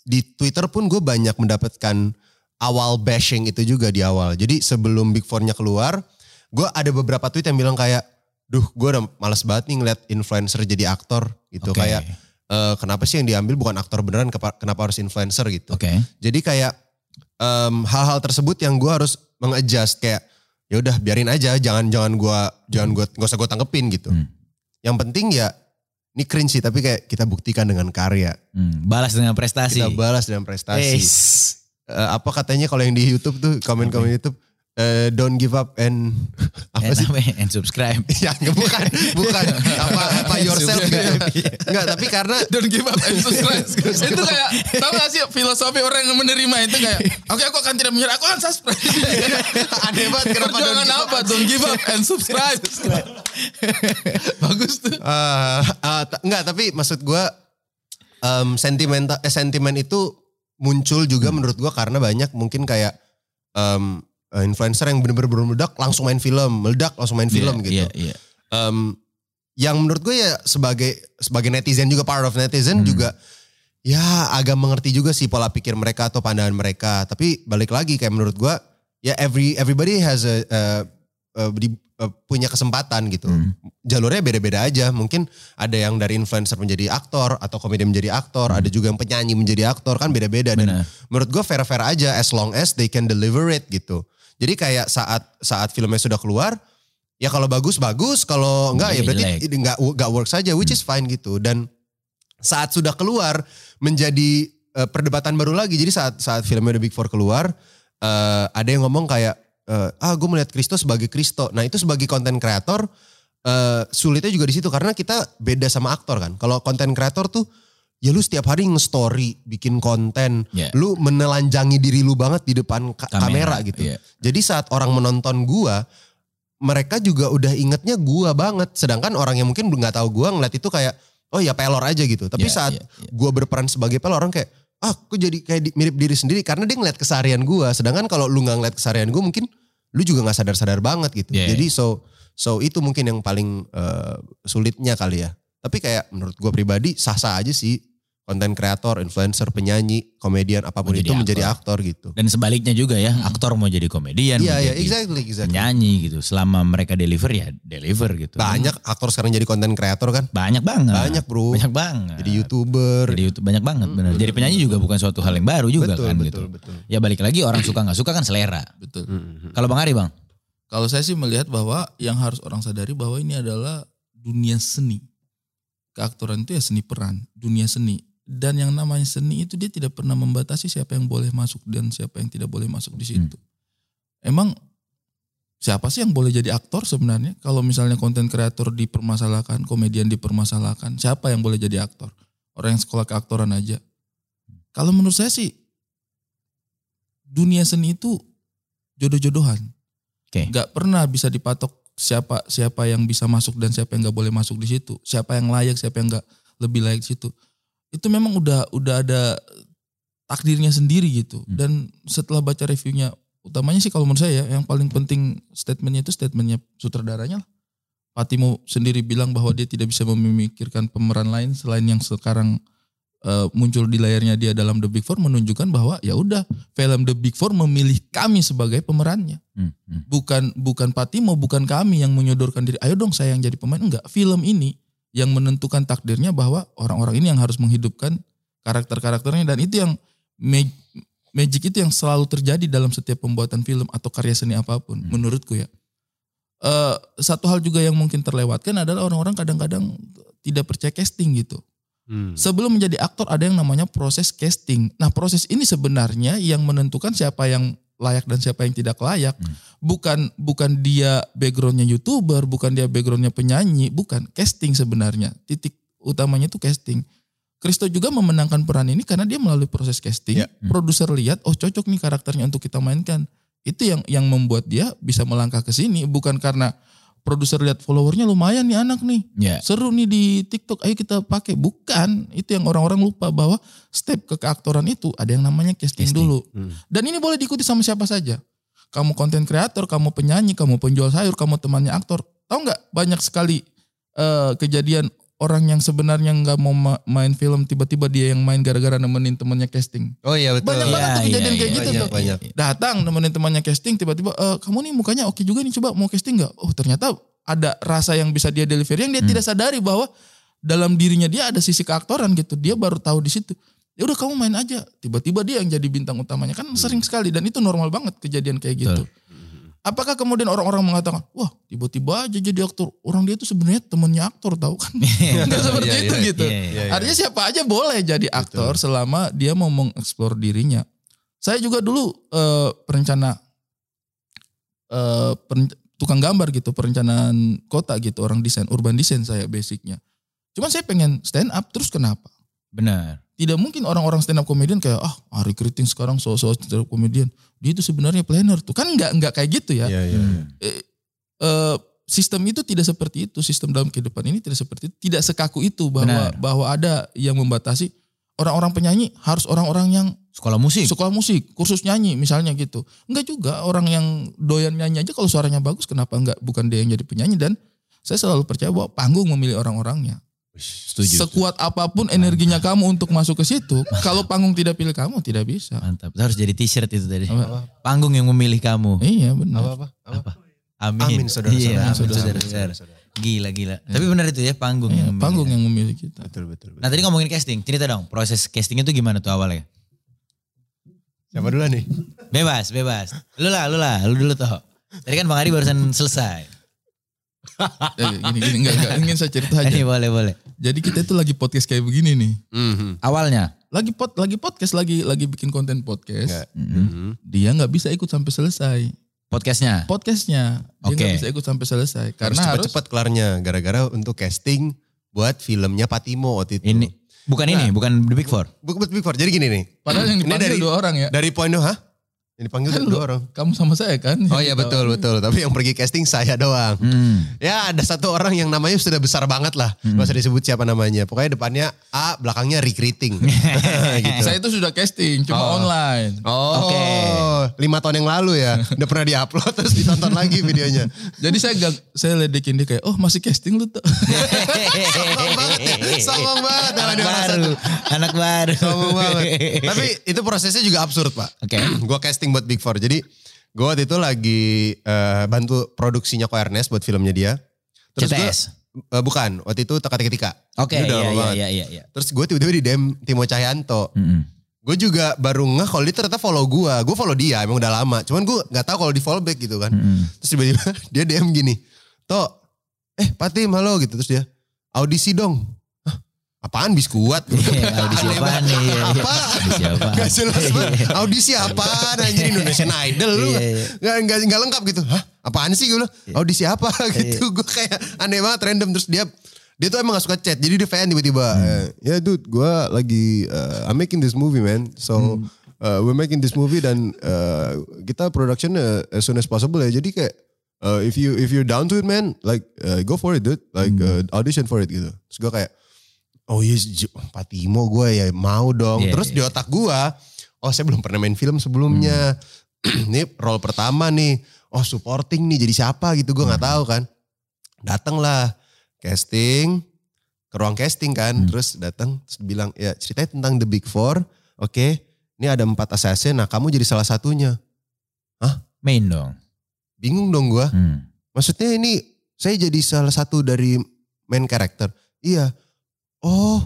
di Twitter pun gue banyak mendapatkan awal bashing itu juga di awal. Jadi sebelum Big Four-nya keluar, gue ada beberapa tweet yang bilang kayak, duh gue udah males banget nih ngeliat influencer jadi aktor gitu. Oke. Kayak eh, kenapa sih yang diambil bukan aktor beneran, kenapa harus influencer gitu. Oke. Jadi kayak em, hal-hal tersebut yang gue harus mengadjust kayak ya udah biarin aja, jangan jangan gue jangan gue nggak usah gue tanggepin gitu. Hmm. Yang penting ya ini cringe sih tapi kayak kita buktikan dengan karya. Hmm, balas dengan prestasi. Kita balas dengan prestasi. Eh, apa katanya kalau yang di YouTube tuh komen-komen YouTube eh, don't give up and (laughs) apa And, sih? ya? and subscribe. (laughs) ya enggak, bukan bukan apa apa yourself gitu. Enggak, tapi karena (laughs) Don't give up and subscribe. itu kayak, tau gak sih filosofi orang yang menerima itu kayak, oke aku akan tidak menyerah, aku akan subscribe. aneh banget kenapa don't Perjuangan give up apa? Don't give up and subscribe. Bagus tuh. Eh, eh, t- enggak, tapi maksud gue em sentimen eh, sentimen itu muncul juga menurut gue karena banyak mungkin kayak em, eh, influencer yang bener-bener meledak langsung main film, meledak langsung main film Iya, gitu. Iya, iya. Em, yang menurut gue ya sebagai sebagai netizen juga part of netizen Hmm. juga ya agak mengerti juga sih pola pikir mereka atau pandangan mereka. Tapi balik lagi kayak menurut gue ya every everybody has a uh, uh, di- uh, punya kesempatan gitu. Hmm. Jalurnya beda-beda aja. Mungkin ada yang dari influencer menjadi aktor atau komedian menjadi aktor, ada juga yang penyanyi menjadi aktor kan beda-beda dan Hmm. Menurut gue fair-fair aja as long as they can deliver it gitu. Jadi kayak saat saat filmnya sudah keluar, ya kalau bagus bagus, kalau enggak ya berarti enggak enggak work saja, which is fine gitu. Dan saat sudah keluar menjadi eh, perdebatan baru lagi. Jadi saat saat filmnya The Big Four keluar, eh, ada yang ngomong kayak eh, ah gue melihat Kristo sebagai Kristo. Nah itu sebagai konten kreator eh, sulitnya juga di situ karena kita beda sama aktor kan. Kalau konten kreator tuh ya lu setiap hari nge-story, bikin konten, Ya. lu menelanjangi diri lu banget di depan ka- kamera, gitu. iya. Jadi saat orang menonton gua, mereka juga udah ingetnya gua banget. Sedangkan orang yang mungkin nggak tahu gua ngeliat itu kayak, oh ya pelor aja gitu. Tapi Iya, saat iya, iya. gua berperan sebagai pelor, orang kayak, ah kok jadi kayak mirip diri sendiri. Karena dia ngeliat keseharian gua. Sedangkan kalau lu nggak ngeliat keseharian gua mungkin lu juga nggak sadar-sadar banget gitu. Iya, Jadi so so itu mungkin yang paling eh, sulitnya kali ya. Tapi kayak menurut gua pribadi sah-sah aja sih. Konten kreator, influencer, penyanyi, komedian, apa pun Menjadi itu menjadi aktor. aktor gitu. Dan sebaliknya juga ya, aktor mau jadi komedian, Iya, mau iya, jadi exactly, exactly. penyanyi gitu. Selama mereka deliver ya deliver gitu. Banyak aktor sekarang jadi konten kreator kan. Banyak banget. Banyak bro. Banyak banget. Jadi youtuber. Jadi YouTube banyak banget benar. Jadi penyanyi juga bukan suatu hal yang baru juga betul, kan betul, gitu. betul. Ya balik lagi orang suka nggak suka kan selera. Betul. Kalau Bang Ari Bang, Kalau saya sih melihat bahwa yang harus orang sadari bahwa ini adalah dunia seni. Keaktoran itu ya seni peran, dunia seni. Dan yang namanya seni itu dia tidak pernah membatasi siapa yang boleh masuk dan siapa yang tidak boleh masuk di situ. Emang siapa sih yang boleh jadi aktor sebenarnya? Kalau misalnya konten kreator dipermasalahkan, komedian dipermasalahkan, siapa yang boleh jadi aktor? Orang yang sekolah keaktoran aja. Kalau menurut saya sih dunia seni itu jodoh-jodohan Oke. nggak pernah bisa dipatok siapa siapa yang bisa masuk dan siapa yang nggak boleh masuk di situ siapa yang layak siapa yang nggak lebih layak di situ itu memang udah udah ada takdirnya sendiri gitu Hmm. dan setelah baca reviewnya utamanya sih kalau menurut saya ya, yang paling penting statementnya itu statementnya sutradaranya lah. Patimo sendiri bilang bahwa dia tidak bisa memikirkan pemeran lain selain yang sekarang uh, muncul di layarnya dia dalam The Big Four menunjukkan bahwa ya udah film The Big Four memilih kami sebagai pemerannya. Hmm, hmm. Bukan bukan Patimo, bukan kami yang menyodorkan diri. Ayo dong saya yang jadi pemain. Enggak, film ini yang menentukan takdirnya bahwa orang-orang ini yang harus menghidupkan karakter-karakternya dan itu yang mag- magic itu yang selalu terjadi dalam setiap pembuatan film atau karya seni apa pun Hmm. menurutku ya. Eh, satu hal juga yang mungkin terlewatkan adalah orang-orang kadang-kadang tidak percaya casting gitu. Hmm. Sebelum menjadi aktor ada yang namanya proses casting. Nah proses ini sebenarnya yang menentukan siapa yang layak dan siapa yang tidak layak. Hmm. Bukan bukan dia backgroundnya youtuber, bukan dia backgroundnya penyanyi, bukan casting sebenarnya. Titik utamanya itu casting. Kristo juga memenangkan peran ini karena dia melalui proses casting. Ya. Hmm. Produser lihat, oh cocok nih karakternya untuk kita mainkan. Itu yang yang membuat dia bisa melangkah ke sini, bukan karena produser lihat followernya lumayan nih anak nih Ya. seru nih di TikTok, ayo kita pakai. Bukan, itu yang orang-orang lupa bahwa step ke keaktoran itu ada yang namanya casting, Casting. dulu. Hmm. Dan ini boleh diikuti sama siapa saja. Kamu konten kreator, kamu penyanyi, kamu penjual sayur, kamu temannya aktor. Tahu nggak banyak sekali eh, kejadian orang yang sebenarnya nggak mau ma- main film tiba-tiba dia yang main gara-gara nemenin temannya casting. Oh iya betul. Banyak banget tuh kejadian kayak gitu banyak, tuh. banyak. Datang nemenin temannya casting tiba-tiba "Eh, kamu nih mukanya oke juga nih coba mau casting nggak? Oh ternyata ada rasa yang bisa dia deliver yang dia Hmm. tidak sadari bahwa dalam dirinya dia ada sisi keaktoran gitu. Dia baru tahu di situ. Ya udah kamu main aja. Tiba-tiba dia yang jadi bintang utamanya kan sering sekali dan itu normal banget kejadian kayak gitu. Apakah kemudian orang-orang mengatakan, wah tiba-tiba aja jadi aktor. Orang dia tuh sebenarnya temennya aktor tahu kan? (laughs) Nggak seperti Iya, itu iya, gitu. iya, iya. Artinya siapa aja boleh jadi aktor selama dia mau mengeksplor dirinya. Saya juga dulu eh, perencana eh, peren- tukang gambar gitu, perencanaan kota gitu, orang desain, urban design saya basicnya. Cuman saya pengen stand up terus kenapa? Benar. Tidak mungkin orang-orang stand up comedian kayak ah Ari Kriting sekarang so-so stand up comedian. Dia itu sebenarnya planner tuh. Kan nggak nggak kayak gitu ya Iya iya. Hmm. eh, eh, sistem itu tidak seperti itu. Sistem dalam kehidupan ini tidak seperti itu. Tidak sekaku itu bahwa Benar. bahwa ada yang membatasi orang-orang penyanyi harus orang-orang yang Sekolah musik. sekolah musik, kursus nyanyi misalnya gitu. Enggak juga orang yang doyan nyanyi aja kalau suaranya bagus kenapa enggak bukan dia yang jadi penyanyi dan saya selalu percaya bahwa panggung memilih orang-orangnya. Setuju. Sekuat apa pun energinya kamu untuk masuk ke situ, kalau panggung tidak pilih kamu tidak bisa. Mantap. Itu harus jadi t-shirt itu tadi. Apa? Panggung yang memilih kamu. Iya benar. Apa apa? Apa? Amin. Amin saudara Iya, amin, saudara-saudara. Gila gila. Tapi benar itu ya panggung Iya, yang memilih. panggung yang memilih kita. Betul betul. betul. Nah tadi ngomongin casting, cerita dong proses castingnya tuh gimana tuh awalnya? Siapa dulu nih? Bebas, bebas. Lu lah, lu lah, lu dulu toh. Tadi kan Bang Ari barusan selesai. (laughs) Eh, gini gini enggak enggak ingin saya cerita aja. Ini boleh, boleh. Jadi kita itu lagi podcast kayak begini nih. Mhm. Awalnya. Lagi pod, lagi podcast lagi lagi bikin konten podcast. Mhm. Dia nggak bisa ikut sampai selesai Podcastnya. podcastnya. Dia Oke. nggak bisa ikut sampai selesai Harus karena harus cepat-cepat kelarnya gara-gara untuk casting buat filmnya Patimo waktu itu. Ini bukan ini, bukan The Big Four. Bukan Big Four. Jadi gini nih. padahal yang Ini dipanggil dari- dua orang ya. Dari poin hah? Yang dipanggil Kan dua orang. Kamu sama saya kan? Oh iya betul betul. Tapi yang pergi casting saya doang. Hmm. Ya ada satu orang yang namanya sudah besar banget lah. Gak usah disebut siapa namanya. Pokoknya depannya A, belakangnya recruiting. (laughs) gitu. Saya itu sudah casting, cuma Oh. online. Oh, Oke. lima tahun yang lalu ya. Udah pernah diupload terus ditonton lagi videonya. (laughs) Jadi saya gak, saya ledekin dia kayak, oh masih casting lu tuh. (laughs) Sombong banget ya. Sombong banget. sama Anak baru, anak baru. Sombong banget. Tapi itu prosesnya juga absurd pak. Oke. (clears throat) gue casting buat Big Four. Jadi gue waktu itu lagi eh, bantu produksinya Ko Ernest buat filmnya dia. Terus CTS. eh, bukan, waktu itu Teka Teki Tika. Oke, udah iya, iya, banget. iya, iya, iya. Terus gue tiba-tiba di DM Timo Cahyanto. Mm-mm. Gue juga baru ngeh kalau dia ternyata follow gue. Gue follow dia emang udah lama. Cuman gue gak tahu kalau di follow back gitu kan. Mm-mm. Terus tiba-tiba (laughs) dia DM gini. Tok, eh Patim halo gitu. Terus dia, audisi dong. Apaan biskuat? (laughs) Iya, audisi apaan nih? Iya, iya. Apa? Audisi apaan? Gak jelas banget. Audisi apaan anjir Indonesian Idol lu. Iya, iya. Gak, gak, gak lengkap gitu. Hah apaan sih gue Audisi apa (laughs) gitu. Gue kayak aneh banget random. Terus dia dia tuh emang gak suka chat. Jadi dia fan tiba-tiba. eh, Ya dude gue lagi uh, I'm making this movie man. So uh, we're making this movie dan uh, kita production uh, as soon as possible ya. Jadi kayak uh, if you if you're down to it man, like uh, go for it dude. Like uh, audition for it gitu. Terus gue kayak Oh yes, J- Patimo gue ya mau dong. Iya, Terus iya. di otak gue, oh saya belum pernah main film sebelumnya. (clears throat) ini role pertama nih. Oh supporting nih jadi siapa gitu gue nggak tahu kan. Datanglah casting ke ruang casting kan. Hmm. Terus datang terus bilang ya ceritanya tentang The Big Four. Oke, ini ada empat assassin. Nah kamu jadi salah satunya. Main dong. Bingung dong gue. Hmm. Maksudnya ini saya jadi salah satu dari main karakter. Iya. Oh,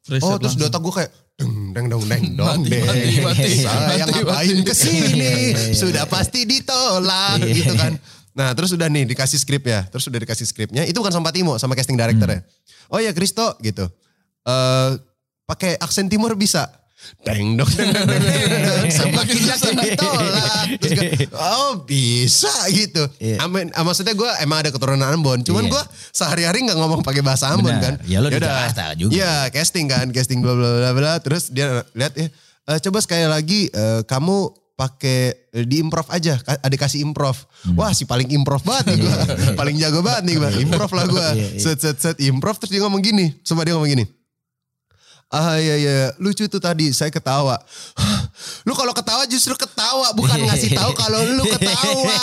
Fresh oh terus langsung. otak gue kayak deng deng dong deng dong deng. mati, mati, Saya mati, ngapain ke sini? Iya, iya, Sudah iya. pasti ditolak gitu kan. Nah terus udah nih dikasih skrip ya. Terus udah dikasih skripnya. Itu bukan sama Timo, sama casting director ya. Oh ya Kristo gitu. eh pakai aksen timur bisa. Deng dong deng dong deng dong. Semakin ditolak. Terus gue, oh bisa gitu. Iya. Amin. ah, maksudnya gue emang ada keturunan Ambon. Cuman Iya. gue sehari-hari nggak ngomong pakai bahasa Ambon Benar. kan. Ya lo di Yaudah. Jakarta juga. Iya casting kan. Casting bla bla bla bla. Terus dia lihat ya. "Eh, coba sekali lagi eh, kamu pakai di improv aja. Ada kasih improv. Hmm. Wah si paling improv banget nih gue. paling jago banget nih gue. Improv lah gue. Iya, iya. Set set set improv. Terus dia ngomong gini. Coba dia ngomong gini. Ah iya iya lucu tuh tadi saya ketawa. "Hah, Lu kalau ketawa justru ketawa bukan ngasih tahu kalau lu ketawa.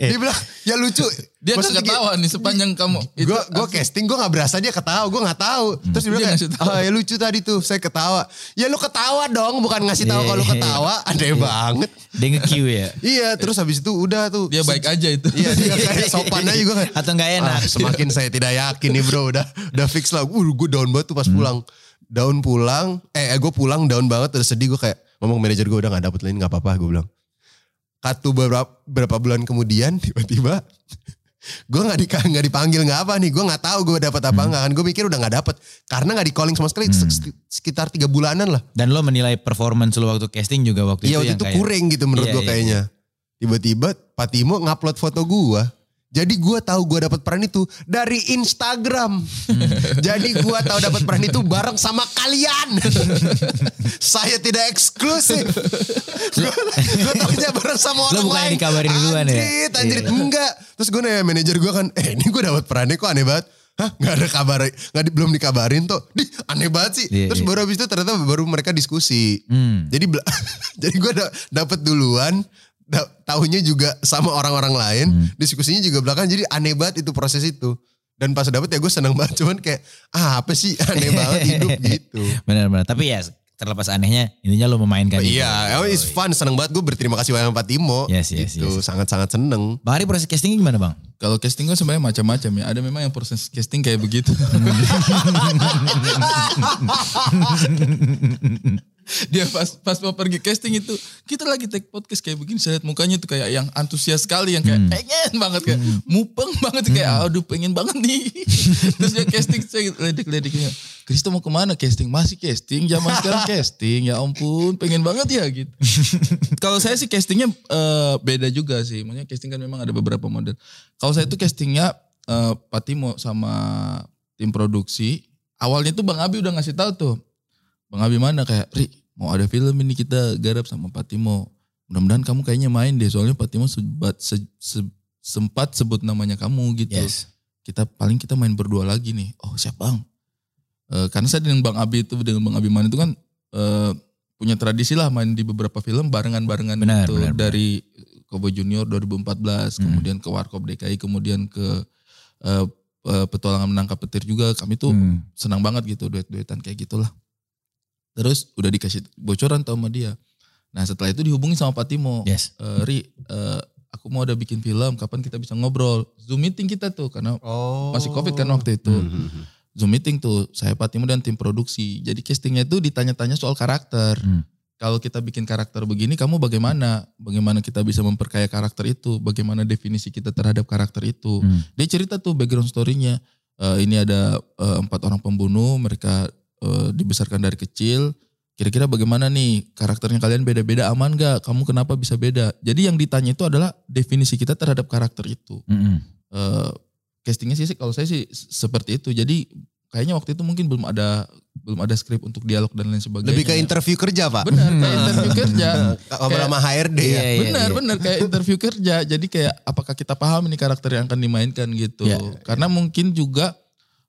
Dia bilang ya lucu. Dia gak ketawa nih sepanjang kamu. itu Gue gue casting gue nggak berasa dia ketawa gue nggak tahu. Terus dia bilang Dia kayak, ah ya lucu tadi tuh saya ketawa. Ya lu ketawa dong bukan ngasih tahu kalau ketawa. Aneh banget. Dia nge-Q ya. Iya terus habis itu udah tuh. Dia baik aja itu. Iya dia kayak sopan aja gue kayak. Atau nggak enak. Ah, semakin saya tidak yakin nih bro udah udah fix lah. Uh, gue down banget tuh pas Hmm. Down pulang, eh gue pulang down banget udah sedih gue kayak ngomong manajer gue udah gak dapet lain gak apa-apa gue bilang. Katu beberapa, berapa bulan kemudian (laughs) tiba-tiba gue nggak di, nggak dipanggil nggak apa nih gue nggak tahu gue dapat apa Hmm. nggak kan. Gue mikir udah nggak dapet karena nggak di calling sama sekali sek- sekitar tiga bulanan lah. Dan lo menilai performance lo waktu casting juga waktu iya itu waktu yang itu kayak, kurang gitu menurut Iya, gue iya, kayaknya. tiba-tiba Pak Timo ngupload foto gue jadi gue tahu gue dapat peran itu dari Instagram. Hmm. Jadi gue tahu dapat peran itu bareng sama kalian. (laughs) Saya tidak eksklusif. gue tahunya bareng sama Lo orang bukan yang lain. dikabarin duluan ya? Anjrit, anjrit. Iya. Enggak. Terus gue nanya manajer gue kan, eh ini gue dapat perannya kok aneh banget. Hah gak ada kabar, gak di, belum dikabarin tuh. Di, aneh banget sih. Iya, Terus iya. baru habis itu ternyata baru mereka diskusi. Hmm. Jadi (laughs) jadi gue da, dapet duluan, tahunya juga sama orang-orang lain, Hmm. diskusinya juga belakang. Jadi aneh banget itu proses itu. Dan pas dapet ya gue seneng banget, cuman kayak ah, apa sih (laughs) aneh banget hidup (laughs) gitu. Benar-benar. Tapi ya terlepas anehnya intinya lo memainkan itu. Iya, emang it's fun, seneng banget gue berterima kasih banyak sama Pak Timo. Yes, yes, gitu, yes. sangat-sangat seneng. Bang Ari proses castingnya gimana bang? Kalau casting kan sebenarnya macam-macam ya. Ada memang yang proses casting kayak begitu. (laughs) Dia pas pas mau pergi casting itu kita lagi take podcast kayak begini saya lihat mukanya tuh kayak yang antusias sekali yang kayak pengen banget kayak mupeng banget kayak aduh pengen banget nih. (laughs) Terus dia casting saya ledek-ledeknya Kristo mau ke mana casting? Masih casting? Zaman sekarang casting? Ya ampun pengen banget ya gitu. (laughs) Kalau saya sih castingnya eh, beda juga sih. Maksudnya casting kan memang ada beberapa model. Kalau saya itu castingnya eh, Pak Timo sama tim produksi. Awalnya tuh Bang Abi udah ngasih tahu tuh. Bang Abi mana? Kayak Ri mau ada film ini kita garap sama Pak Timo. Mudah-mudahan kamu kayaknya main deh soalnya Pak Timo sebat, se- se- sempat sebut namanya kamu gitu. Yes. kita paling kita main berdua lagi nih. Oh siap bang. Eh, karena saya dengan Bang Abi itu dengan Bang Abi Man itu kan eh, punya tradisi lah main di beberapa film barengan-barengan itu benar, benar. dari Cowboy Junior 2014 kemudian ke Warkop DKI kemudian ke eh, petualangan menangkap petir juga. Kami tuh Hmm. senang banget gitu duet-duetan kayak gitulah terus udah dikasih bocoran tuh sama dia nah setelah itu dihubungi sama Pak Timo Yes. Eh, Ri eh, aku mau ada bikin film kapan kita bisa ngobrol zoom meeting kita tuh karena Oh. masih covid kan waktu itu Hmm. zoom meeting tuh saya Pak Timo dan tim produksi jadi castingnya itu ditanya-tanya soal karakter Hmm. kalau kita bikin karakter begini kamu bagaimana bagaimana kita bisa memperkaya karakter itu bagaimana definisi kita terhadap karakter itu Hmm. dia cerita tuh background story-nya Eh, ini ada eh, empat orang pembunuh mereka eh, dibesarkan dari kecil kira-kira bagaimana nih karakternya kalian beda-beda aman gak kamu kenapa bisa beda jadi yang ditanya itu adalah definisi kita terhadap karakter itu Mm-mm. eh castingnya sih kalau saya sih seperti itu. Jadi kayaknya waktu itu mungkin belum ada belum ada skrip untuk dialog dan lain sebagainya. Lebih ke interview kerja pak. Benar, kayak (laughs) interview kerja. (laughs) Ngobrol Kayak- sama HRD ya. Iya, iya, benar, iya. benar kayak interview kerja. Jadi kayak apakah kita paham ini karakter yang akan dimainkan gitu. Iya. Karena mungkin juga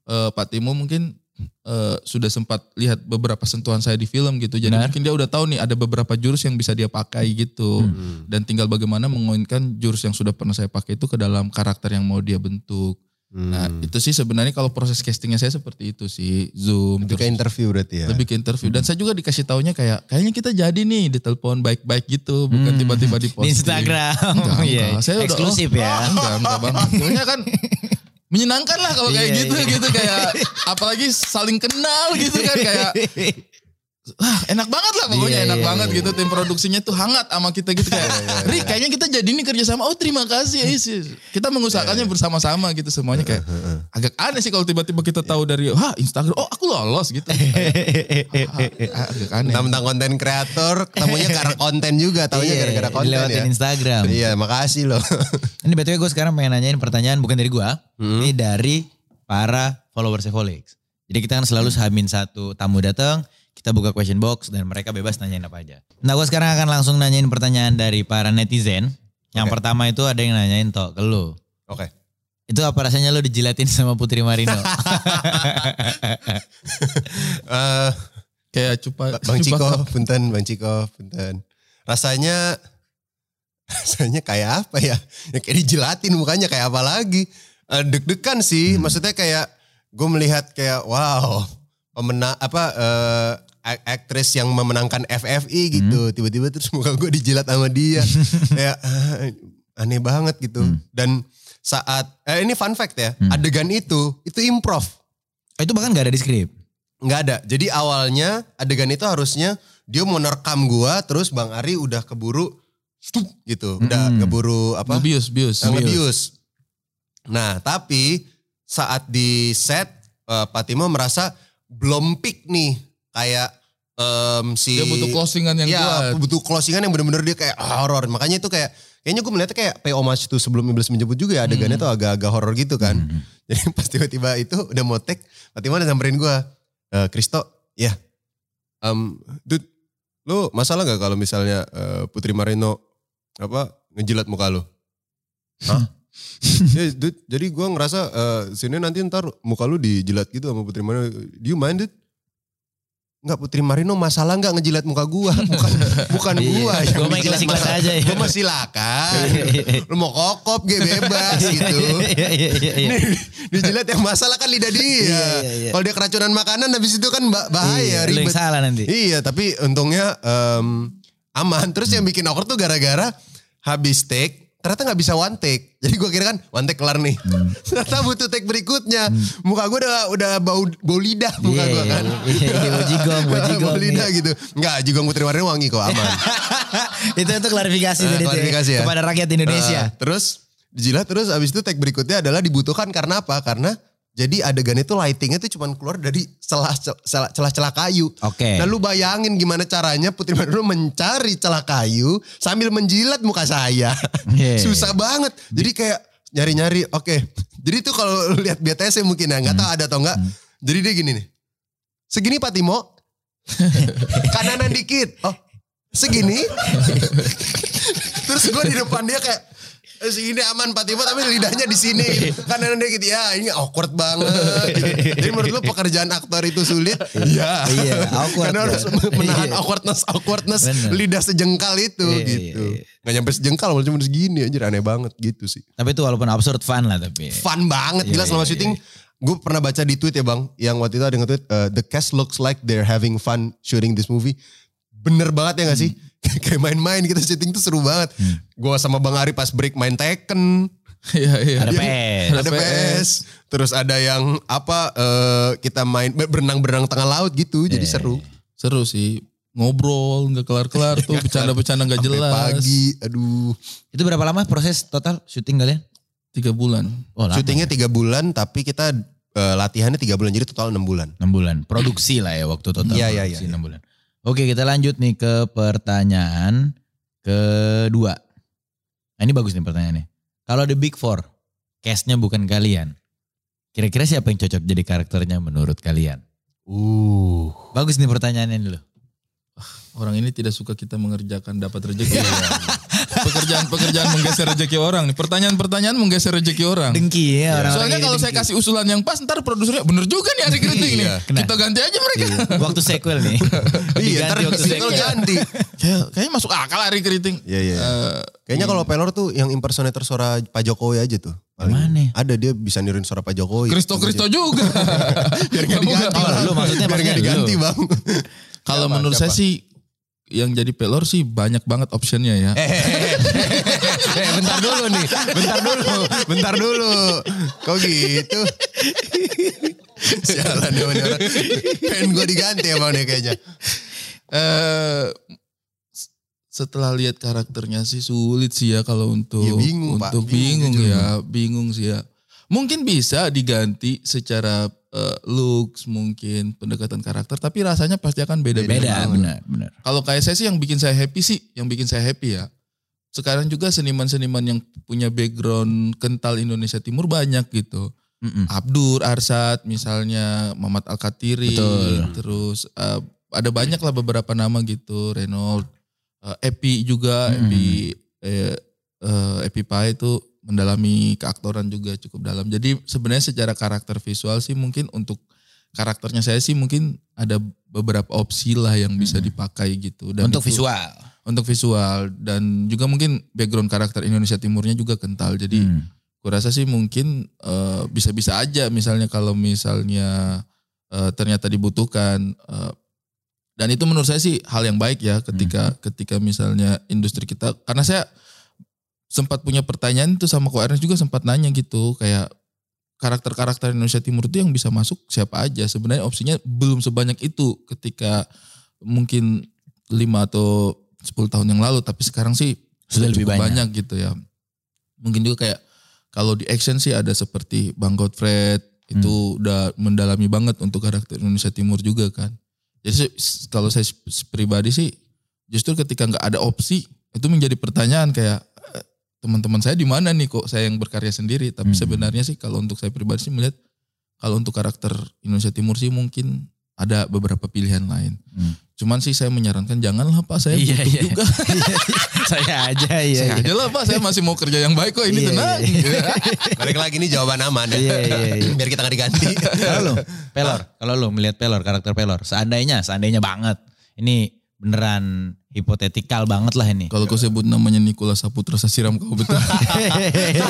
eh, Pak Timo mungkin eh, sudah sempat lihat beberapa sentuhan saya di film gitu. Jadi Benar. mungkin dia udah tahu nih ada beberapa jurus yang bisa dia pakai gitu. Hmm. Dan tinggal bagaimana mengoinkan jurus yang sudah pernah saya pakai itu ke dalam karakter yang mau dia bentuk. Nah Hmm. itu sih sebenarnya kalau proses castingnya saya seperti itu sih. Zoom. Lebih ke interview berarti ya. lebih ke interview dan saya juga dikasih taunya kayak kayaknya kita jadi nih ditelepon baik-baik gitu bukan Hmm. tiba-tiba di Di posting Instagram. Enggak, (laughs) Iya. enggak. Saya udah, Eksklusif oh, ya. enggak enggak Pokoknya kan (laughs) menyenangkan lah kalau kayak Iya, gitu iya. gitu kayak apalagi saling kenal gitu kan kayak (laughs) ah, enak banget lah pokoknya Iya, enak iya, banget iya. gitu tim produksinya tuh hangat sama kita gitu kayak Rik kayaknya kita jadi nih kerjasama oh terima kasih Is, Is." kita mengusahakannya bersama-sama gitu semuanya kayak agak aneh sih kalau tiba-tiba kita tahu dari ha Instagram oh aku lolos gitu (laughs) Ah, agak aneh Tentang konten kreator, ketemunya karena konten juga, taunya Iya, gara-gara konten dilewatin ya. Instagram. Iya, makasih loh. (laughs) Ini BTW gue sekarang pengen nanyain pertanyaan bukan dari gue. Hmm. Ini dari para followers Volix. Jadi kita kan selalu sehamin satu tamu datang, kita buka question box dan mereka bebas nanyain apa aja. Nah gue sekarang akan langsung nanyain pertanyaan dari para netizen. Yang Oke. pertama itu ada yang nanyain Tok ke lu. Oke. Itu apa rasanya lu dijilatin sama Putri Marino? (laughs) (laughs) Eh, kayak cupa Bang cupa- Ciko, punten, Bang Ciko, punten. Rasanya, (laughs) rasanya kayak apa ya? Ya kayak dijilatin mukanya kayak apa lagi? Eh, deg-degan sih, maksudnya kayak gue melihat kayak wow, pemenang apa eh, ak- aktris yang memenangkan FFI gitu, tiba-tiba terus (laughs) muka gue dijilat sama dia, (laughs) kayak ah, aneh banget gitu. Dan saat eh, ini fun fact ya, adegan itu itu improv. itu bahkan gak ada di skrip. Nggak ada. Jadi awalnya adegan itu harusnya dia mau nerekam gua terus Bang Ari udah keburu stup gitu. Udah Mm-mm. keburu apa? ngebius bius Eh, ngebius. Nah, tapi saat di set eh, Pak Timo merasa belum pick nih kayak em, si dia butuh closingan yang Iya, kuat butuh closingan yang bener-bener dia kayak horor. Makanya itu kayak kayaknya gue melihatnya kayak pay homage itu sebelum iblis menjemput juga ya adegannya tuh agak-agak horor gitu kan. (laughs) Jadi pas tiba-tiba itu udah mau take, Fatima udah samperin gue, "Eh, Kristo, ya, em, dude, lu masalah gak kalau misalnya eh, Putri Marino apa ngejilat muka lu? (laughs) Hah? (laughs) ya, jadi gue ngerasa eh, sini nanti ntar muka lu dijilat gitu sama Putri Marino. Do you mind it? Enggak Putri Marino masalah nggak ngejilat muka gua, (laughs) bukan bukan gua Iya, yang gua mah dijilat ikhlas-ikhlas muka. aja ya. Gua mah silakan. (laughs) Lu mau kokop gue bebas gitu. Iya, iya, iya, iya. Nih, dijilat yang masalah kan lidah dia. Iya, iya, iya. Kalau dia keracunan makanan habis itu kan bah- Iya, bahaya yang ribet. salah nanti. Iya, tapi untungnya em, aman. Terus yang bikin awkward tuh gara-gara habis take ternyata nggak bisa one take. (laughs) Jadi gue kira kan one take kelar nih. Hmm. (laughs) ternyata butuh take berikutnya. Muka gue udah udah bau bau lidah muka Iya, gue kan. iya, iya, bau jigong, bau (laughs) jigong, bau lidah iya. gitu. Enggak, jigong putri warna wangi kok aman. itu itu klarifikasi Eh, tadi ya, klarifikasi ya. kepada rakyat Indonesia. Eh, terus dijilat terus abis itu take berikutnya adalah dibutuhkan karena apa? Karena jadi adegan itu lightingnya tuh cuma keluar dari celah celah kayu. Oke. Nah lu bayangin gimana caranya Putri Marino mencari celah kayu sambil menjilat muka saya. Iya. (laughs) Susah banget. Jadi kayak nyari-nyari. Oke. Jadi tuh kalau lihat BTS ya mungkin ya nggak tahu ada atau enggak. Jadi dia gini nih. Segini Pak Timo. (laughs) Kananan dikit. Oh segini. (laughs) Terus gue di depan dia kayak "Eh, segini aman Pak Timo tapi lidahnya di sini kanan dikit ya ini awkward banget gitu. jadi menurut lu pekerjaan aktor itu sulit iya Iya, awkward karena ya. harus menahan Iya. awkwardness awkwardness Bener. lidah sejengkal itu Iya, gitu iya, iya. nggak nyampe sejengkal malah cuma segini aja aneh banget gitu sih Tapi itu walaupun absurd fun lah tapi. fun banget Iya, gila selama iya, syuting gue pernah baca di tweet ya bang yang waktu itu ada nge-tweet uh, the cast looks like they're having fun shooting this movie bener banget ya gak sih (laughs) kayak main-main kita syuting tuh seru banget gue sama bang Ari pas break main Tekken (laughs) Iya iya. Ada Iya, PS. ada PS terus ada yang apa eh, kita main berenang-berenang tengah laut gitu jadi Iya, seru Seru sih. Ngobrol nggak kelar-kelar tuh bercanda-bercanda nggak Sampai jelas. pagi aduh Itu berapa lama proses total syuting kalian? Tiga bulan. Oh lama. syutingnya tiga bulan tapi kita eh, latihannya tiga bulan jadi total enam bulan 6 bulan. Produksi lah ya waktu total. Iya, iya, produksi iya, 6 bulan. Oke kita lanjut nih ke pertanyaan kedua. Nah, ini bagus nih pertanyaannya. Kalau The Big Four, castnya bukan kalian. Kira-kira siapa yang cocok jadi karakternya menurut kalian? uh Bagus nih pertanyaannya dulu. Orang ini tidak suka kita mengerjakan dapat rezeki. (laughs) pekerjaan-pekerjaan menggeser rezeki orang nih. Pertanyaan-pertanyaan menggeser rezeki orang. Dengki ya orang. Soalnya kalau saya kasih usulan yang pas ntar produsernya bener juga nih hari kritik nih. Iya. Kita ganti aja mereka. Waktu sequel nih. (laughs) Iya, ntar sequel. ganti. Kayak, kayaknya masuk akal hari kritik. Iya, iya. Eh, Kayaknya kalau pelor tuh yang impersonator suara Pak Jokowi aja tuh. Paling- Mana? Ada dia bisa niruin suara Pak Jokowi. Kristo Kristo juga. (laughs) Biar gak diganti. Oh, lu maksudnya Biar gak diganti bang. Kalau menurut saya sih yang jadi pelor sih banyak banget optionnya ya. Eh bentar dulu nih. Bentar dulu. Bentar dulu. Kok gitu? Sialan ini orang. Pengen gue diganti emang nih kayaknya. Eh setelah lihat karakternya sih sulit sih ya kalau untuk Ya, bingung, Pak. untuk Bingung, bingung, ya, bingung sih ya. Mungkin bisa diganti secara eh, looks mungkin pendekatan karakter tapi rasanya pasti akan beda-beda. Beda, benar, benar. Kalau kayak saya sih yang bikin saya happy sih, yang bikin saya happy ya. Sekarang juga seniman-seniman yang punya background kental Indonesia Timur banyak gitu. Mm-mm. Abdur, Arsad misalnya, Muhammad Al-Katiri, terus eh, ada banyak lah beberapa nama gitu, Reynold, eh, Epi juga, Hmm. Epi eh, eh, Epi Pai itu mendalami keaktoran juga cukup dalam. Jadi sebenarnya secara karakter visual sih mungkin untuk karakternya saya sih mungkin ada beberapa opsi lah yang bisa dipakai gitu. Dan Untuk itu- visual. Untuk visual dan juga mungkin background karakter Indonesia Timurnya juga kental. Jadi Hmm. kurasa sih mungkin eh, bisa-bisa aja misalnya kalau misalnya eh, ternyata dibutuhkan eh, dan itu menurut saya sih hal yang baik ya ketika ketika misalnya industri kita karena saya sempat punya pertanyaan itu sama Ko Ernest juga sempat nanya gitu kayak karakter-karakter Indonesia Timur itu yang bisa masuk siapa aja sebenarnya opsinya belum sebanyak itu ketika mungkin 5 atau 10 tahun yang lalu tapi sekarang sih Sudah lebih cukup banyak. gitu ya mungkin juga kayak kalau di action sih ada seperti Bang Godfred itu udah mendalami banget untuk karakter Indonesia Timur juga kan. Jadi kalau saya pribadi sih justru ketika nggak ada opsi itu menjadi pertanyaan kayak eh, teman-teman saya di mana nih kok saya yang berkarya sendiri. Tapi Hmm. sebenarnya sih kalau untuk saya pribadi sih melihat kalau untuk karakter Indonesia Timur sih mungkin ada beberapa pilihan lain. Hmm. Cuman sih saya menyarankan janganlah Pak saya Iya, butuh iya. juga. (laughs) saya aja iya. saya iya. aja lah Pak saya masih mau kerja yang baik kok ini Iya, tenang. Balik lagi nih jawaban aman ya. Iya, iya, iya. Biar kita gak diganti. Kalau lu, pelor, kalau lu melihat pelor, karakter pelor, seandainya, seandainya banget, ini beneran hipotetikal banget lah ini. Kalau kau sebut namanya Nikola Saputra saya siram kau betul. Ya,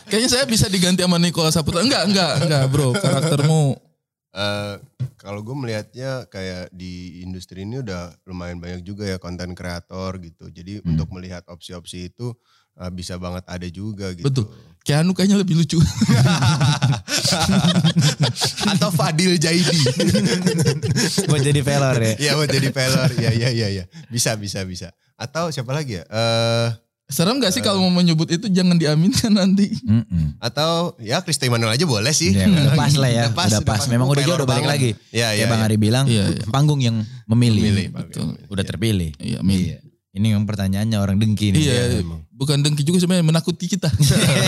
(laughs) kayaknya saya bisa diganti sama Nikola Saputra. Enggak, enggak, enggak bro. Karaktermu Eh, kalau gue melihatnya kayak di industri ini udah lumayan banyak juga ya konten kreator gitu. Jadi Hmm. untuk melihat opsi-opsi itu eh, bisa banget ada juga gitu. Betul. Keanu kayaknya lebih lucu. (laughs) Atau Fadil Jaidi. (laughs) Buat jadi pelor ya. Iya buat jadi pelor. Iya iya iya iya. Bisa bisa bisa. Atau siapa lagi ya? Eh Serem gak sih kalau mau menyebut itu jangan diaminkan nanti. Mm-mm. atau ya Kristo Immanuel aja boleh sih. Ya, udah pas lah ya, Udah pas, udah udah pas. pas. Memang udah udah balik lagi. Iya iya. Kayak Bang iya. Ari bilang, Iya, iya. panggung yang memilih. Memilih, Pak. Betul. Udah terpilih. Iya, amin. Iya. Ini yang pertanyaannya orang dengki nih. Iya, bukan dengki juga sebenarnya menakuti kita.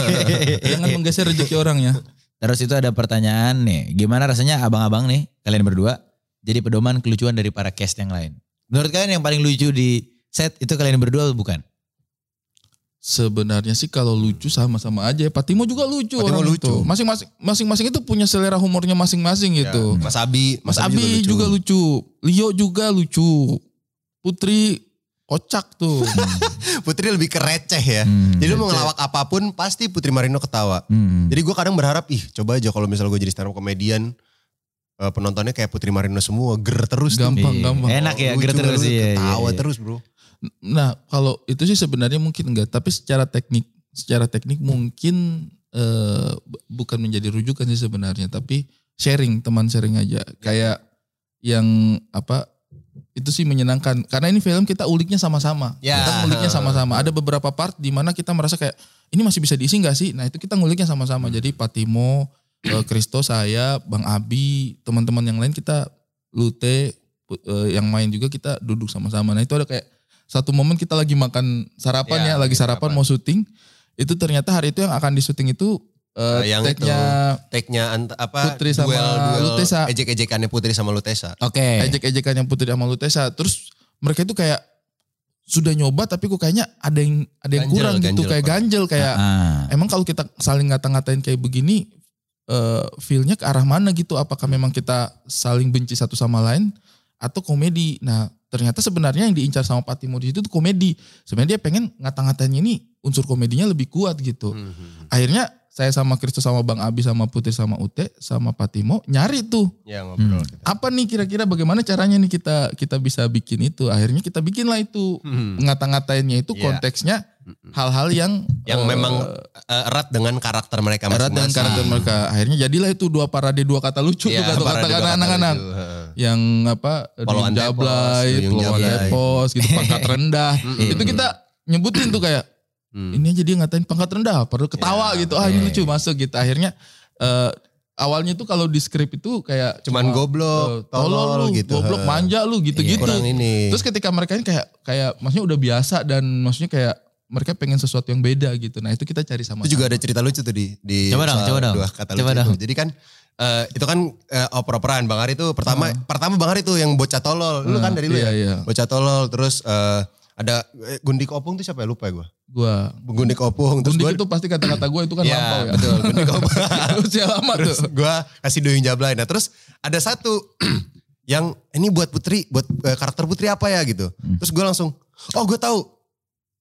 (laughs) jangan menggeser rezeki orang ya. Terus itu ada pertanyaan nih, gimana rasanya abang-abang nih, kalian berdua, jadi pedoman kelucuan dari para cast yang lain? Menurut kalian yang paling lucu di set itu kalian berdua atau bukan? Sebenarnya sih kalau lucu sama-sama aja. Patimo juga lucu Patimo orang lucu. itu. Masing-masing masing-masing itu punya selera humornya masing-masing Ya, gitu. Mas Abi, Mas Abi juga lucu. Leo juga lucu. Putri kocak tuh. (laughs) Putri lebih kereceh ya. Hmm. Jadi lu mau ngelawak apa pun pasti Putri Marino ketawa. Hmm. Jadi gue kadang berharap ih coba aja kalau misalnya gue jadi stand up comedian eh, penontonnya kayak Putri Marino semua ger terus tuh. Gampang, Iya. gampang. Enak ya, Lucu, ger terus lucu, iya, iya, Ketawa iya. terus bro. Nah kalau itu sih sebenarnya mungkin enggak. Tapi secara teknik, secara teknik mungkin eh, bu- bukan menjadi rujukan sih sebenarnya. Tapi sharing, teman sharing aja. Kayak yang apa itu sih menyenangkan karena ini film kita uliknya sama-sama Ya. kita nguliknya sama-sama ada beberapa part di mana kita merasa kayak ini masih bisa diisi nggak sih nah itu kita nguliknya sama-sama jadi Patimo eh, Kristo saya Bang Abi teman-teman yang lain kita Lute eh, yang main juga kita duduk sama-sama nah itu ada kayak satu momen kita lagi makan sarapan Ya, ya, lagi sarapan sarapan. mau syuting itu ternyata hari itu yang akan disyuting itu Nah, yang tag-nya Take-nya ant- apa Putri sama duel, duel Lutesa. ejek-ejekannya Putri sama Lutesa. Oke. ejek-ejekan yang Putri sama Lutesa. Terus mereka itu kayak sudah nyoba tapi kok kayaknya ada yang ada yang Ganjel, kurang gitu ganjel, kayak Pak. ganjel kayak Ah. emang kalau kita saling ngata-ngatain kayak begini eh feel-nya ke arah mana gitu apakah memang kita saling benci satu sama lain atau komedi nah ternyata sebenarnya yang diincar sama Pak Timo di situ tuh komedi sebenarnya dia pengen ngata-ngatain ini unsur komedinya lebih kuat gitu Mhm. akhirnya saya sama Kristo sama Bang Abi sama Putri sama Ute sama Pak Timo nyari tuh Ya ngobrol kita. apa nih kira-kira bagaimana caranya nih kita kita bisa bikin itu akhirnya kita bikinlah itu Mhm. ngata-ngatainnya itu Iya. konteksnya hal-hal yang Yang eh, memang eh, erat dengan karakter mereka erat dengan masing-masing. karakter mereka akhirnya jadilah itu dua parade dua kata lucu Iya, tuh kata-kata anak-anak. Yang apa Poluan jablay, jablay. tepos gitu (laughs) pangkat rendah itu kita nyebutin tuh kayak Hmm. ini aja dia ngatain pangkat rendah perlu ketawa Ya, gitu ah ini lucu masuk gitu akhirnya eh, awalnya tuh kalau di skrip itu kayak Cuman cuma, goblok, eh, tolol lu, gitu. goblok manja lu gitu-gitu Kurang ini. terus ketika mereka ini kayak kayak maksudnya udah biasa dan maksudnya kayak mereka pengen sesuatu yang beda gitu nah itu kita cari sama Itu juga ada cerita lucu tuh di di Coba dong, coba dong. dua kata Coba lucu dong. itu. Jadi kan eh, itu kan eh, oper-operan Bang Ari itu pertama pertama Bang Ari tuh yang bocah tolol. Lu kan dari lu iya, ya. iya. Bocah tolol terus eh, ada eh, Gundik Opung tuh siapa ya lupa ya gue. gua Gundik Opung terus Gundik gue itu pasti kata-kata gue itu kan Iya, lampau ya betul, Gundik Opung. (laughs) usia lama terus tuh gue kasih duyung jablay. Nah terus ada satu (clears throat) yang ini buat Putri, buat eh, karakter Putri apa ya gitu. Hmm. Terus gue langsung, oh gue tahu.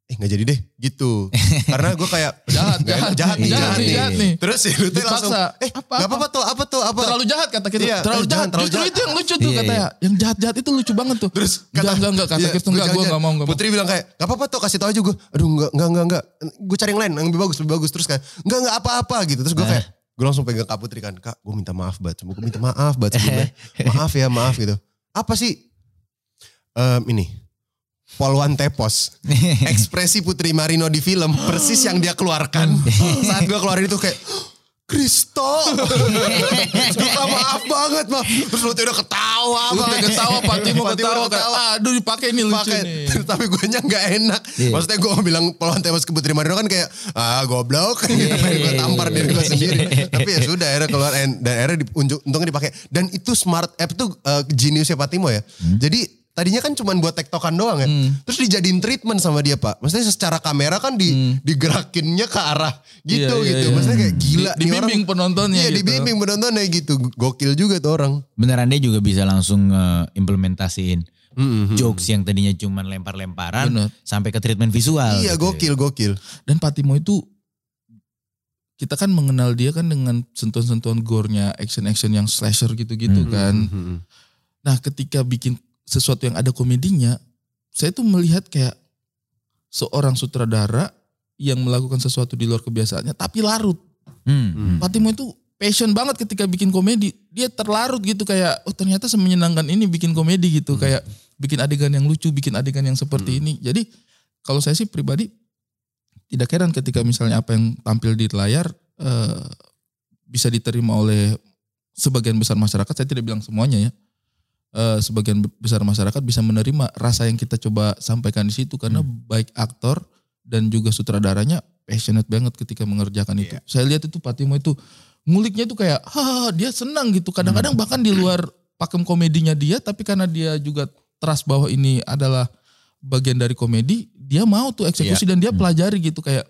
Eh nggak jadi deh gitu. (laughs) Karena gue kayak Jahat, nggak jahat, jahat, nih, jahat jahat, nih, jahat nih. Terus si Lute Dipaksa. langsung, eh Apa, nggak apa? apa-apa tuh, apa tuh, apa. terlalu jahat kata kita Iya, terlalu eh, jahat terlalu justru jahat. itu yang lucu tuh Iya, katanya yang jahat-jahat itu lucu banget tuh Terus enggak enggak enggak kata iya, Kirsten enggak gue enggak mau enggak mau Putri bilang kayak, gak apa-apa tuh kasih tau aja gue. Aduh enggak, enggak, enggak, enggak. Gue cari yang lain, yang lebih bagus, lebih bagus. Terus kayak, enggak, enggak apa-apa gitu. Terus gue kayak, gue langsung pegang Kak Putri kan. Kak, gue minta maaf banget. Gue minta maaf banget sebelumnya. (laughs) maaf ya, maaf gitu. Apa sih? Em, ini. Poluan Tepos. (laughs) Ekspresi Putri Marino di film persis yang dia keluarkan. Saat gue keluarin itu kayak, Kristo. (laughs) Kayak, maaf banget, maaf. Terus lu udah ketawa. Lu udah ketawa Pak Timo ketawa kayak aduh dipakai nih lucu Pakai. nih (laughs) Tapi gue nya gak enak. Iya. Maksudnya gue bilang poluan tewas ke Putri Marino kan kayak, ah goblok. gitu. Pengen gue tampar diri gue sendiri. Tapi ya sudah akhirnya keluar dan akhirnya di, untungnya dipakai. Dan itu smart app tuh uh, geniusnya Pak Timo ya. Jadi tadinya kan cuma buat tektokan doang ya. Terus dijadiin treatment sama dia Pak. Maksudnya secara kamera kan di, digerakinnya ke arah gitu Iya, iya, gitu. iya. Maksudnya kayak gila. Di- nih dibimbing orang. penontonnya Iya gitu. dibimbing penontonnya gitu. Gokil juga tuh orang. Beneran dia juga bisa langsung eh, implementasiin Mhm. jokes yang tadinya cuma lempar-lemparan Bener. sampai ke treatment visual. Iya gitu ya. gokil gokil. dan Pak Timo itu kita kan mengenal dia kan dengan sentuhan-sentuhan gore-nya action-action yang slasher gitu-gitu kan Mhm. Nah ketika bikin sesuatu yang ada komedinya, saya tuh melihat kayak seorang sutradara yang melakukan sesuatu di luar kebiasaannya tapi larut. Hmm. Pak Timo itu passion banget ketika bikin komedi. Dia terlarut gitu kayak oh ternyata semenyenangkan ini bikin komedi gitu. Kayak bikin adegan yang lucu, bikin adegan yang seperti ini. Jadi kalau saya sih pribadi tidak heran ketika misalnya apa yang tampil di layar eh, bisa diterima oleh sebagian besar masyarakat. Saya tidak bilang semuanya ya. Eh, sebagian besar masyarakat bisa menerima rasa yang kita coba sampaikan di situ karena baik aktor dan juga sutradaranya passionate banget ketika mengerjakan itu. Saya lihat itu Pak Timo itu nguliknya itu kayak, ha dia senang gitu. Kadang-kadang bahkan di luar pakem komedinya dia, tapi karena dia juga trust bahwa ini adalah bagian dari komedi, dia mau tuh eksekusi dan dia pelajari gitu kayak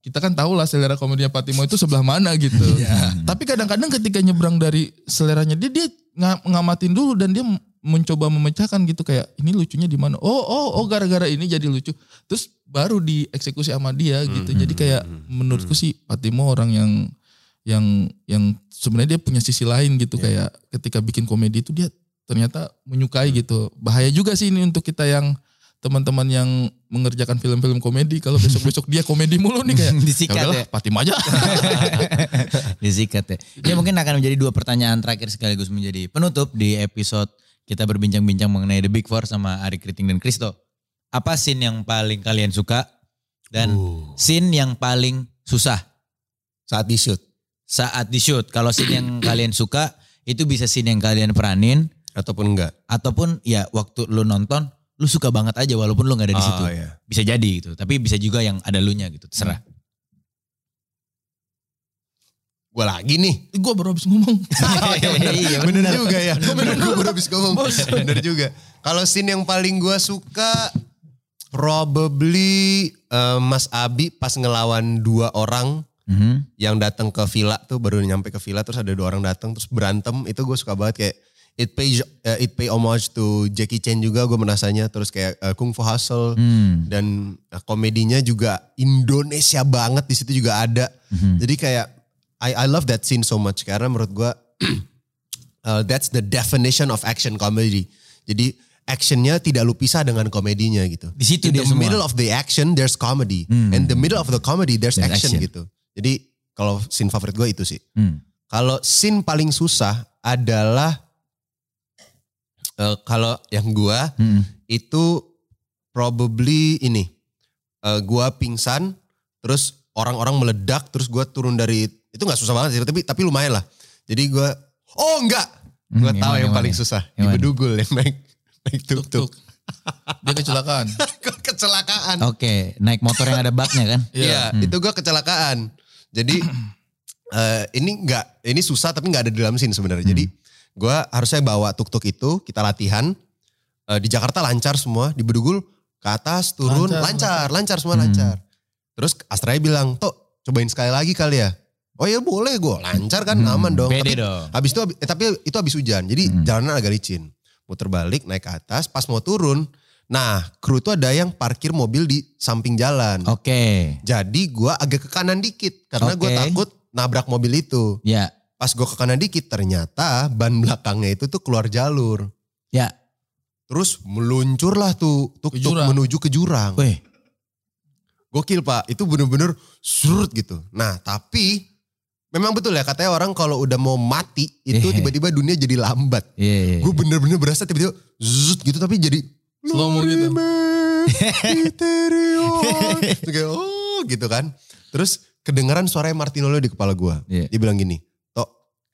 kita kan tahu lah selera komedinya Pak Timo itu sebelah mana gitu. (laughs) Tapi kadang-kadang ketika nyebrang dari seleranya dia dia nga- ngamatin dulu dan dia mencoba memecahkan gitu kayak ini lucunya di mana? Oh oh oh gara-gara ini jadi lucu. Terus baru dieksekusi sama dia gitu. Jadi kayak menurutku sih Pak Timo orang yang yang yang sebenarnya dia punya sisi lain gitu kayak ketika bikin komedi itu dia ternyata menyukai gitu. Bahaya juga sih ini untuk kita yang teman-teman yang mengerjakan film-film komedi kalau besok-besok dia komedi mulu nih kayak (laughs) Disikat "Ya udahlah, ya. Aja. (laughs) Disikat ya. Ya mungkin akan menjadi dua pertanyaan terakhir sekaligus menjadi penutup di episode kita berbincang-bincang mengenai The Big Four sama Ari Kriting dan Kristo. Apa scene yang paling kalian suka dan scene yang paling susah Saat di shoot. saat di shoot? Kalau scene yang (clears throat) kalian suka itu bisa scene yang kalian peranin Ataupun enggak. ataupun ya waktu lu nonton lu suka banget aja walaupun lu nggak ada di situ. Oh, iya. Bisa jadi gitu. Tapi bisa juga yang ada lu nya gitu. Terserah. Gue lagi nih. Gue baru habis ngomong. (laughs) iya (laughs) bener juga ya. Bener gue baru habis ngomong. Bener juga. Kalau scene yang paling gue suka. Probably eh, Mas Abi pas ngelawan dua orang Mhm. yang datang ke villa tuh baru nyampe ke villa terus ada dua orang datang terus berantem itu gue suka banget kayak it pay eh, it pay homage to Jackie Chan juga gue merasanya terus kayak eh, Kung Fu Hustle Hmm. dan eh, komedinya juga Indonesia banget di situ juga ada Mhm. jadi kayak I I love that scene so much karena menurut gue (clears throat) uh, that's the definition of action comedy jadi actionnya tidak lu pisah dengan komedinya gitu Di situ in dia the semua. middle of the action there's comedy Hmm. and the middle of the comedy there's There's action, action. gitu jadi kalau scene favorit gue itu sih Hmm. kalau scene paling susah adalah eh, kalau yang gua Hmm. itu probably ini Eh, gua pingsan terus orang-orang meledak terus gua turun dari itu nggak susah banget sih tapi tapi lumayan lah jadi gua oh enggak gua Hmm, tahu yang paling susah Yang di bedugul yang naik naik tuk tuk Tuk. Dia kecelakaan. (laughs) kecelakaan Oke, naik motor yang ada baknya kan? (laughs) Iya, itu gue kecelakaan. Jadi (clears throat) eh, ini nggak, ini susah tapi nggak ada di dalam scene sebenarnya. Jadi gue harusnya bawa tuk-tuk itu, kita latihan. Eh, di Jakarta lancar semua, di Bedugul ke atas, turun, Lancar, lancar, lancar, semua Hmm. lancar. Terus Astraya bilang, Tok cobain sekali lagi kali ya. Oh ya boleh gue, lancar kan, Hmm, aman dong. Tapi dong. Habis itu eh, tapi itu habis hujan. Jadi Hmm. jalanan agak licin. Muter balik naik ke atas, pas mau turun. Nah, kru itu ada yang parkir mobil di samping jalan. Oke. Jadi gua agak ke kanan dikit karena gue Oke. takut nabrak mobil itu. Ya, Pas gue ke kanan dikit ternyata ban belakangnya itu tuh keluar jalur. ya. Terus meluncurlah tuh tuk Ke tuk jurang. menuju ke jurang. Weh, Gokil pak, itu bener-bener surut gitu. Nah tapi memang betul ya katanya orang kalau udah mau mati itu Iya. tiba-tiba dunia jadi lambat. iya, iya. Gue bener-bener berasa tiba-tiba zut gitu tapi jadi Slow mo gitu. (laughs) Kayak, oh gitu kan. Terus kedengaran suaranya Martinolo di kepala gue. Iya. Dia bilang gini,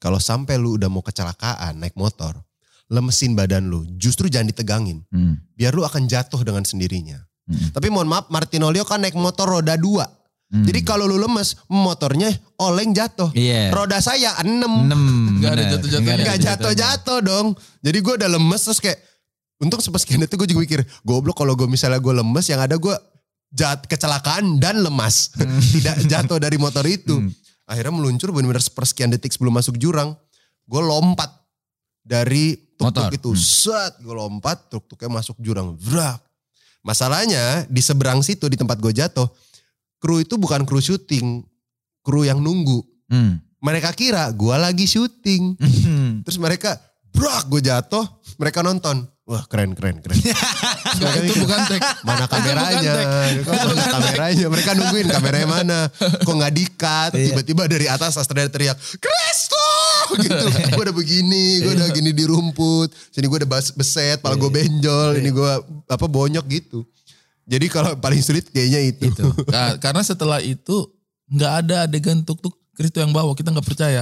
kalau sampai lu udah mau kecelakaan naik motor, lemesin badan lu, justru jangan ditegangin. Hmm, Biar lu akan jatuh dengan sendirinya. hmm, Tapi mohon maaf Martinolio kan naik motor roda dua. hmm. Jadi kalau lu lemes, motornya oleng jatuh. Iya. Roda saya enam. Enam. Nggak ada ada Gak jatuh-jatuh dong. Jadi gue udah lemes terus kayak, untuk sepesekian itu gue juga mikir, goblok kalau gue misalnya gue lemes, yang ada gue jat kecelakaan dan lemas. (laughs) Tidak jatuh dari motor itu. Hmm. Akhirnya meluncur benar-benar sepersekian detik sebelum masuk jurang. Gue lompat dari tuk-tuk itu. Hmm. Set, gue lompat, tuk-tuknya masuk jurang. Vrak. Masalahnya di seberang situ di tempat gue jatuh, kru itu bukan kru syuting, kru yang nunggu. Hmm. Mereka kira gue lagi syuting. Hmm. Terus mereka, brak gue jatuh, mereka nonton. Wah keren keren keren. (laughs) Enggak, itu bukan tag. Mana kameranya? Kok mana kameranya? Mereka nungguin kameranya mana? Kok nggak dikat? Iya. Tiba-tiba dari atas Astra teriak, Kristo! gitu. gue udah begini, gue udah gini di rumput. Sini gue udah beset, pala gue benjol. Ini gue apa bonyok gitu. Jadi kalau paling sulit kayaknya itu. Itu. Nah, karena setelah itu nggak ada adegan tuk-tuk Kristo yang bawa, kita nggak percaya.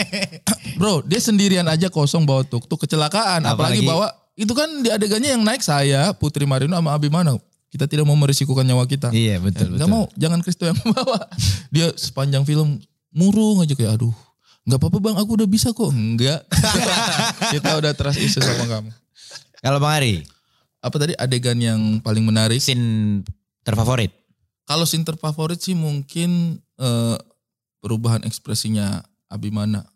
(laughs) Bro, dia sendirian aja kosong bawa tuk-tuk kecelakaan, apalagi, Apalagi- bawa itu kan di adegannya yang naik saya, Putri Marino sama Abimana. Kita tidak mau merisikukan nyawa kita. Iya betul Nggak betul. mau, jangan Kristo yang (laughs) bawa. Dia sepanjang film murung aja kayak aduh. Nggak apa-apa bang, aku udah bisa kok. Enggak. (laughs) kita udah trust issue sama kamu. Kalau Bang Ari, Apa tadi adegan yang paling menarik? scene terfavorit? Kalau scene terfavorit sih mungkin eh, perubahan ekspresinya Abimana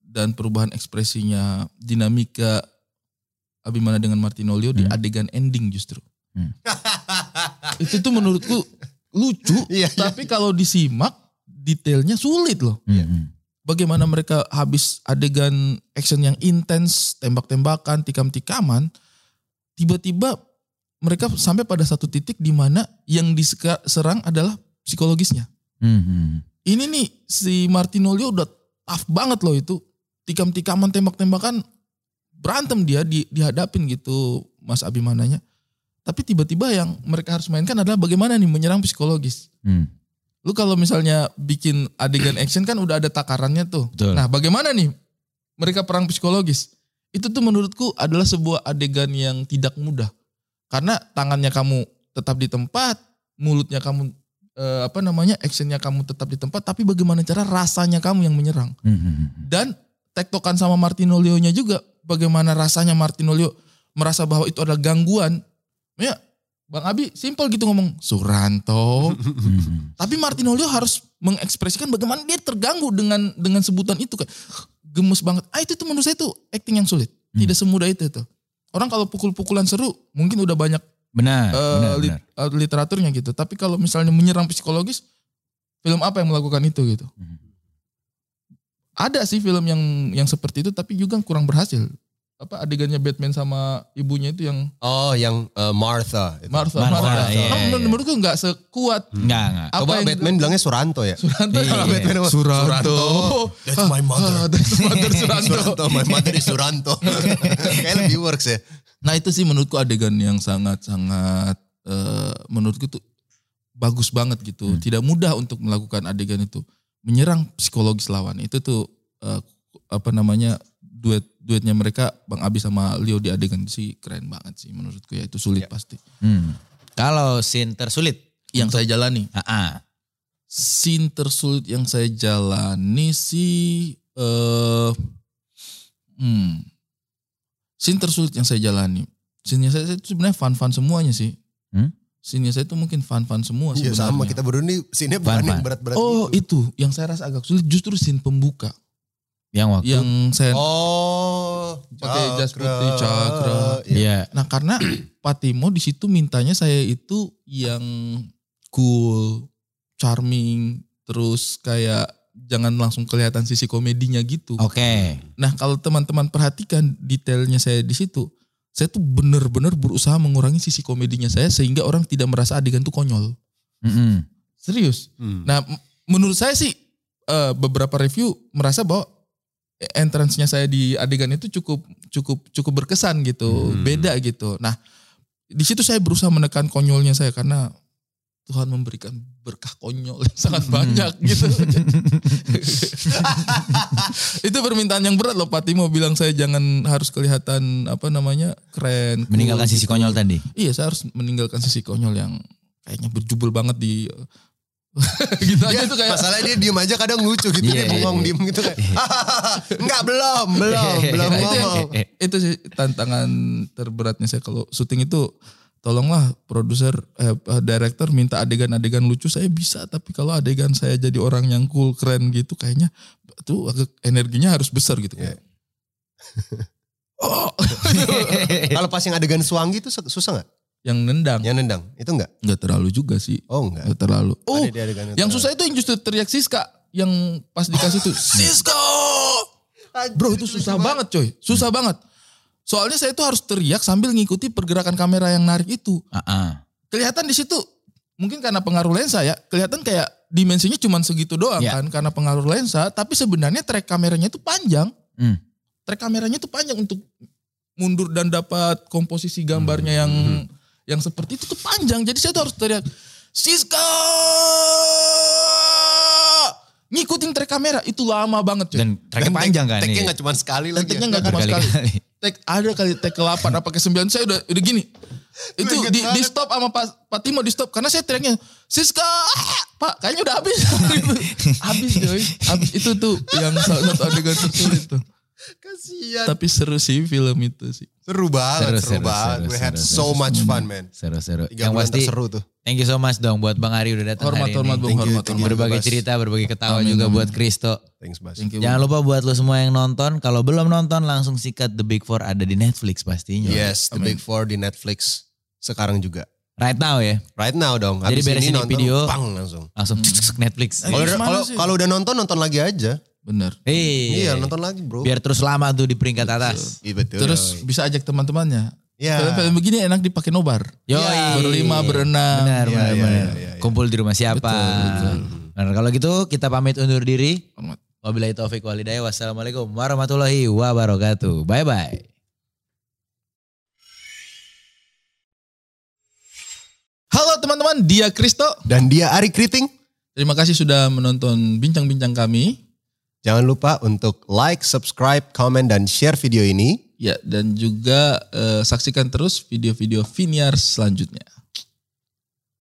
dan perubahan ekspresinya dinamika Abimana dengan Martinolio di Hmm. adegan ending justru. Hmm. (laughs) Itu tuh menurutku lucu, (laughs) Iya, iya. tapi kalau disimak detailnya sulit loh. Hmm. Bagaimana mereka habis adegan action yang intens, tembak-tembakan, tikam-tikaman, tiba-tiba mereka sampai pada satu titik di mana yang diserang adalah psikologisnya. Hmm. Ini nih si Martinolio udah tough banget loh itu. Tikam-tikaman tembak-tembakan berantem dia di, dihadapin gitu Mas Abimananya. Tapi tiba-tiba yang mereka harus mainkan adalah bagaimana nih menyerang psikologis. Hmm. Lu kalau misalnya bikin adegan action kan udah ada takarannya tuh. Betul. Nah bagaimana nih mereka perang psikologis? Itu tuh menurutku adalah sebuah adegan yang tidak mudah. Karena tangannya kamu tetap di tempat, mulutnya kamu eh, apa namanya actionnya kamu tetap di tempat, tapi bagaimana cara rasanya kamu yang menyerang. Hmm. Dan tektokan sama Martinolio-nya juga, bagaimana rasanya Martinolio merasa bahwa itu adalah gangguan. Ya, Bang Abi simple gitu ngomong Suranto. Hmm. (laughs) Tapi Martinolio harus mengekspresikan bagaimana dia terganggu dengan dengan sebutan itu kayak gemes banget. Ah itu tuh menurut saya itu acting yang sulit. Hmm. Tidak semudah itu tuh. Orang kalau pukul-pukulan seru mungkin udah banyak Benar, eh, benar, lit- benar. eh, literaturnya gitu. Tapi kalau misalnya menyerang psikologis, film apa yang melakukan itu gitu? Hmm. Ada sih film yang yang seperti itu, tapi juga kurang berhasil. Apa adegannya Batman sama ibunya itu yang Oh yang eh, Martha. itu. Martha, Martha, Martha. iya, Kan iya. menurut- menurutku nggak sekuat Enggak, enggak. apa Coba yang- Batman bilangnya Suranto ya. Suranto. Iya. Kalau Batman apa? Suranto. That's my mother. Ah, that's mother (laughs) Suranto. Suranto, my mother is Suranto. (laughs) Kayak lebih works ya. Nah itu sih menurutku adegan yang sangat-sangat eh, menurutku tuh bagus banget gitu. Tidak mudah untuk melakukan adegan itu. Menyerang psikologis lawan. Itu tuh eh, apa namanya duet duetnya mereka Bang Abi sama Leo di adegan sih keren banget sih menurutku ya itu sulit pasti. Hmm. Kalau scene tersulit, Yang saya jalani ah. scene tersulit yang saya jalani sih eh hmm, scene tersulit yang saya jalani. Scene saya itu sebenarnya fun-fun semuanya sih. Hmm? Scene saya itu mungkin fun-fun semua Iya sebenarnya. sama kita berdua nih bukan yang berat-berat Oh gitu. itu yang saya rasa agak sulit justru scene pembuka yang waktu yang saya Oh, Pakai jas putih, cakra. Iya. Iya. nah karena (clears throat) Patimo di situ mintanya saya itu yang cool, charming, terus kayak jangan langsung kelihatan sisi komedinya gitu. Oke. Nah kalau teman-teman perhatikan detailnya saya di situ, saya tuh bener-bener berusaha mengurangi sisi komedinya saya sehingga orang tidak merasa adegan tuh konyol. Mm-mm. Serius. Hmm. Nah menurut saya sih eh, beberapa review merasa bahwa entrance-nya saya di adegan itu cukup cukup cukup berkesan gitu, Hmm. beda gitu. Nah di situ saya berusaha menekan konyolnya saya karena Tuhan memberikan berkah konyol yang sangat banyak (laughs) gitu. itu permintaan yang berat loh Pak Timo bilang saya jangan harus kelihatan apa namanya keren. cool Meninggalkan sisi gitu. konyol tadi. Iya saya harus meninggalkan sisi konyol yang kayaknya berjubel banget di (laughs) gitu aja Dia, tuh kayak masalahnya dia diem aja kadang lucu gitu Iya, dia bengong iya. diem gitu kayak (laughs) enggak belum belum (laughs) belum Nah, itu, ngomong. itu sih tantangan terberatnya saya kalau syuting itu tolonglah produser eh, eh, director minta adegan-adegan lucu saya bisa. Tapi kalau adegan saya jadi orang yang cool keren gitu kayaknya tuh agak energinya harus besar gitu Iya. oh. Kalau pas yang adegan suanggi itu susah nggak yang nendang. Yang nendang. Itu enggak? Nggak terlalu juga sih. Oh enggak. Nggak terlalu. Oh Ada di adegan itu. yang susah itu yang justru teriak Siska. Yang pas dikasih tuh (laughs) Siska! Bro itu susah banget. coy. Susah banget. Soalnya saya tuh harus teriak sambil ngikuti pergerakan kamera yang narik itu. Ah, ah. kelihatan di situ mungkin karena pengaruh lensa ya kelihatan kayak dimensinya cuma segitu doang Ya. kan karena pengaruh lensa tapi sebenarnya track kameranya itu panjang. Hmm. track kameranya itu panjang untuk mundur dan dapat komposisi gambarnya yang yang seperti itu tuh panjang jadi saya tuh harus teriak Siska ngikutin track kamera itu lama banget cuy. Dan tracknya panjang kan? Tag-nya iya. nggak cuma sekali lagi. tag-nya ya. nggak cuma sekali. Tag ada kali tag ke-8 apa ke-9 saya udah udah gini. Itu di, di stop sama Pak, Pak Timo di stop karena saya teriaknya Siska ah, Pak kayaknya udah habis (laughs) habis coy habis itu tuh yang salah satu adegan tersulit tuh Kasihan. tapi seru sih film itu sih Seru banget, Seru, seru, seru, banget. seru, We had seru, so seru. much fun, man. Seru-seru. Tiga Yang pasti seru tuh. thank you so much dong buat Bang Ari udah datang hormat hari hormat ini. hormat hormat Berbagi Bebas. cerita, berbagi ketawa Amin, juga amin. buat Kristo. Thanks, Bas. Thank you, Jangan lupa buat lo semua yang nonton, kalau belum nonton langsung sikat The Big Four ada di Netflix pastinya. Yes, The Amin. Big Four di Netflix sekarang juga. Right now ya, Right now dong. Jadi Habis beresin ini nonton, video. pang langsung. langsung cek cek Netflix. Kalau udah nonton nonton lagi aja. Bener Hei, Iya, nonton lagi, Bro. biar terus lama tuh di peringkat atas. Iya betul. terus bisa ajak teman-temannya ya. film-film begini enak dipakai nobar Yoi. Iya. berlima berenam Benar, Iya, benar, iya, benar. iya, iya. Kumpul di rumah siapa? Betul, Nah, kalau gitu kita pamit undur diri. Wabillahi taufik walhidayah. Wassalamualaikum warahmatullahi wabarakatuh. Bye bye. halo teman-teman dia Kristo Dan dia Ari Kriting. terima kasih sudah menonton bincang-bincang kami Jangan lupa untuk like, subscribe, komen, dan share video ini. Ya, dan juga eh, saksikan terus video-video Viniar selanjutnya.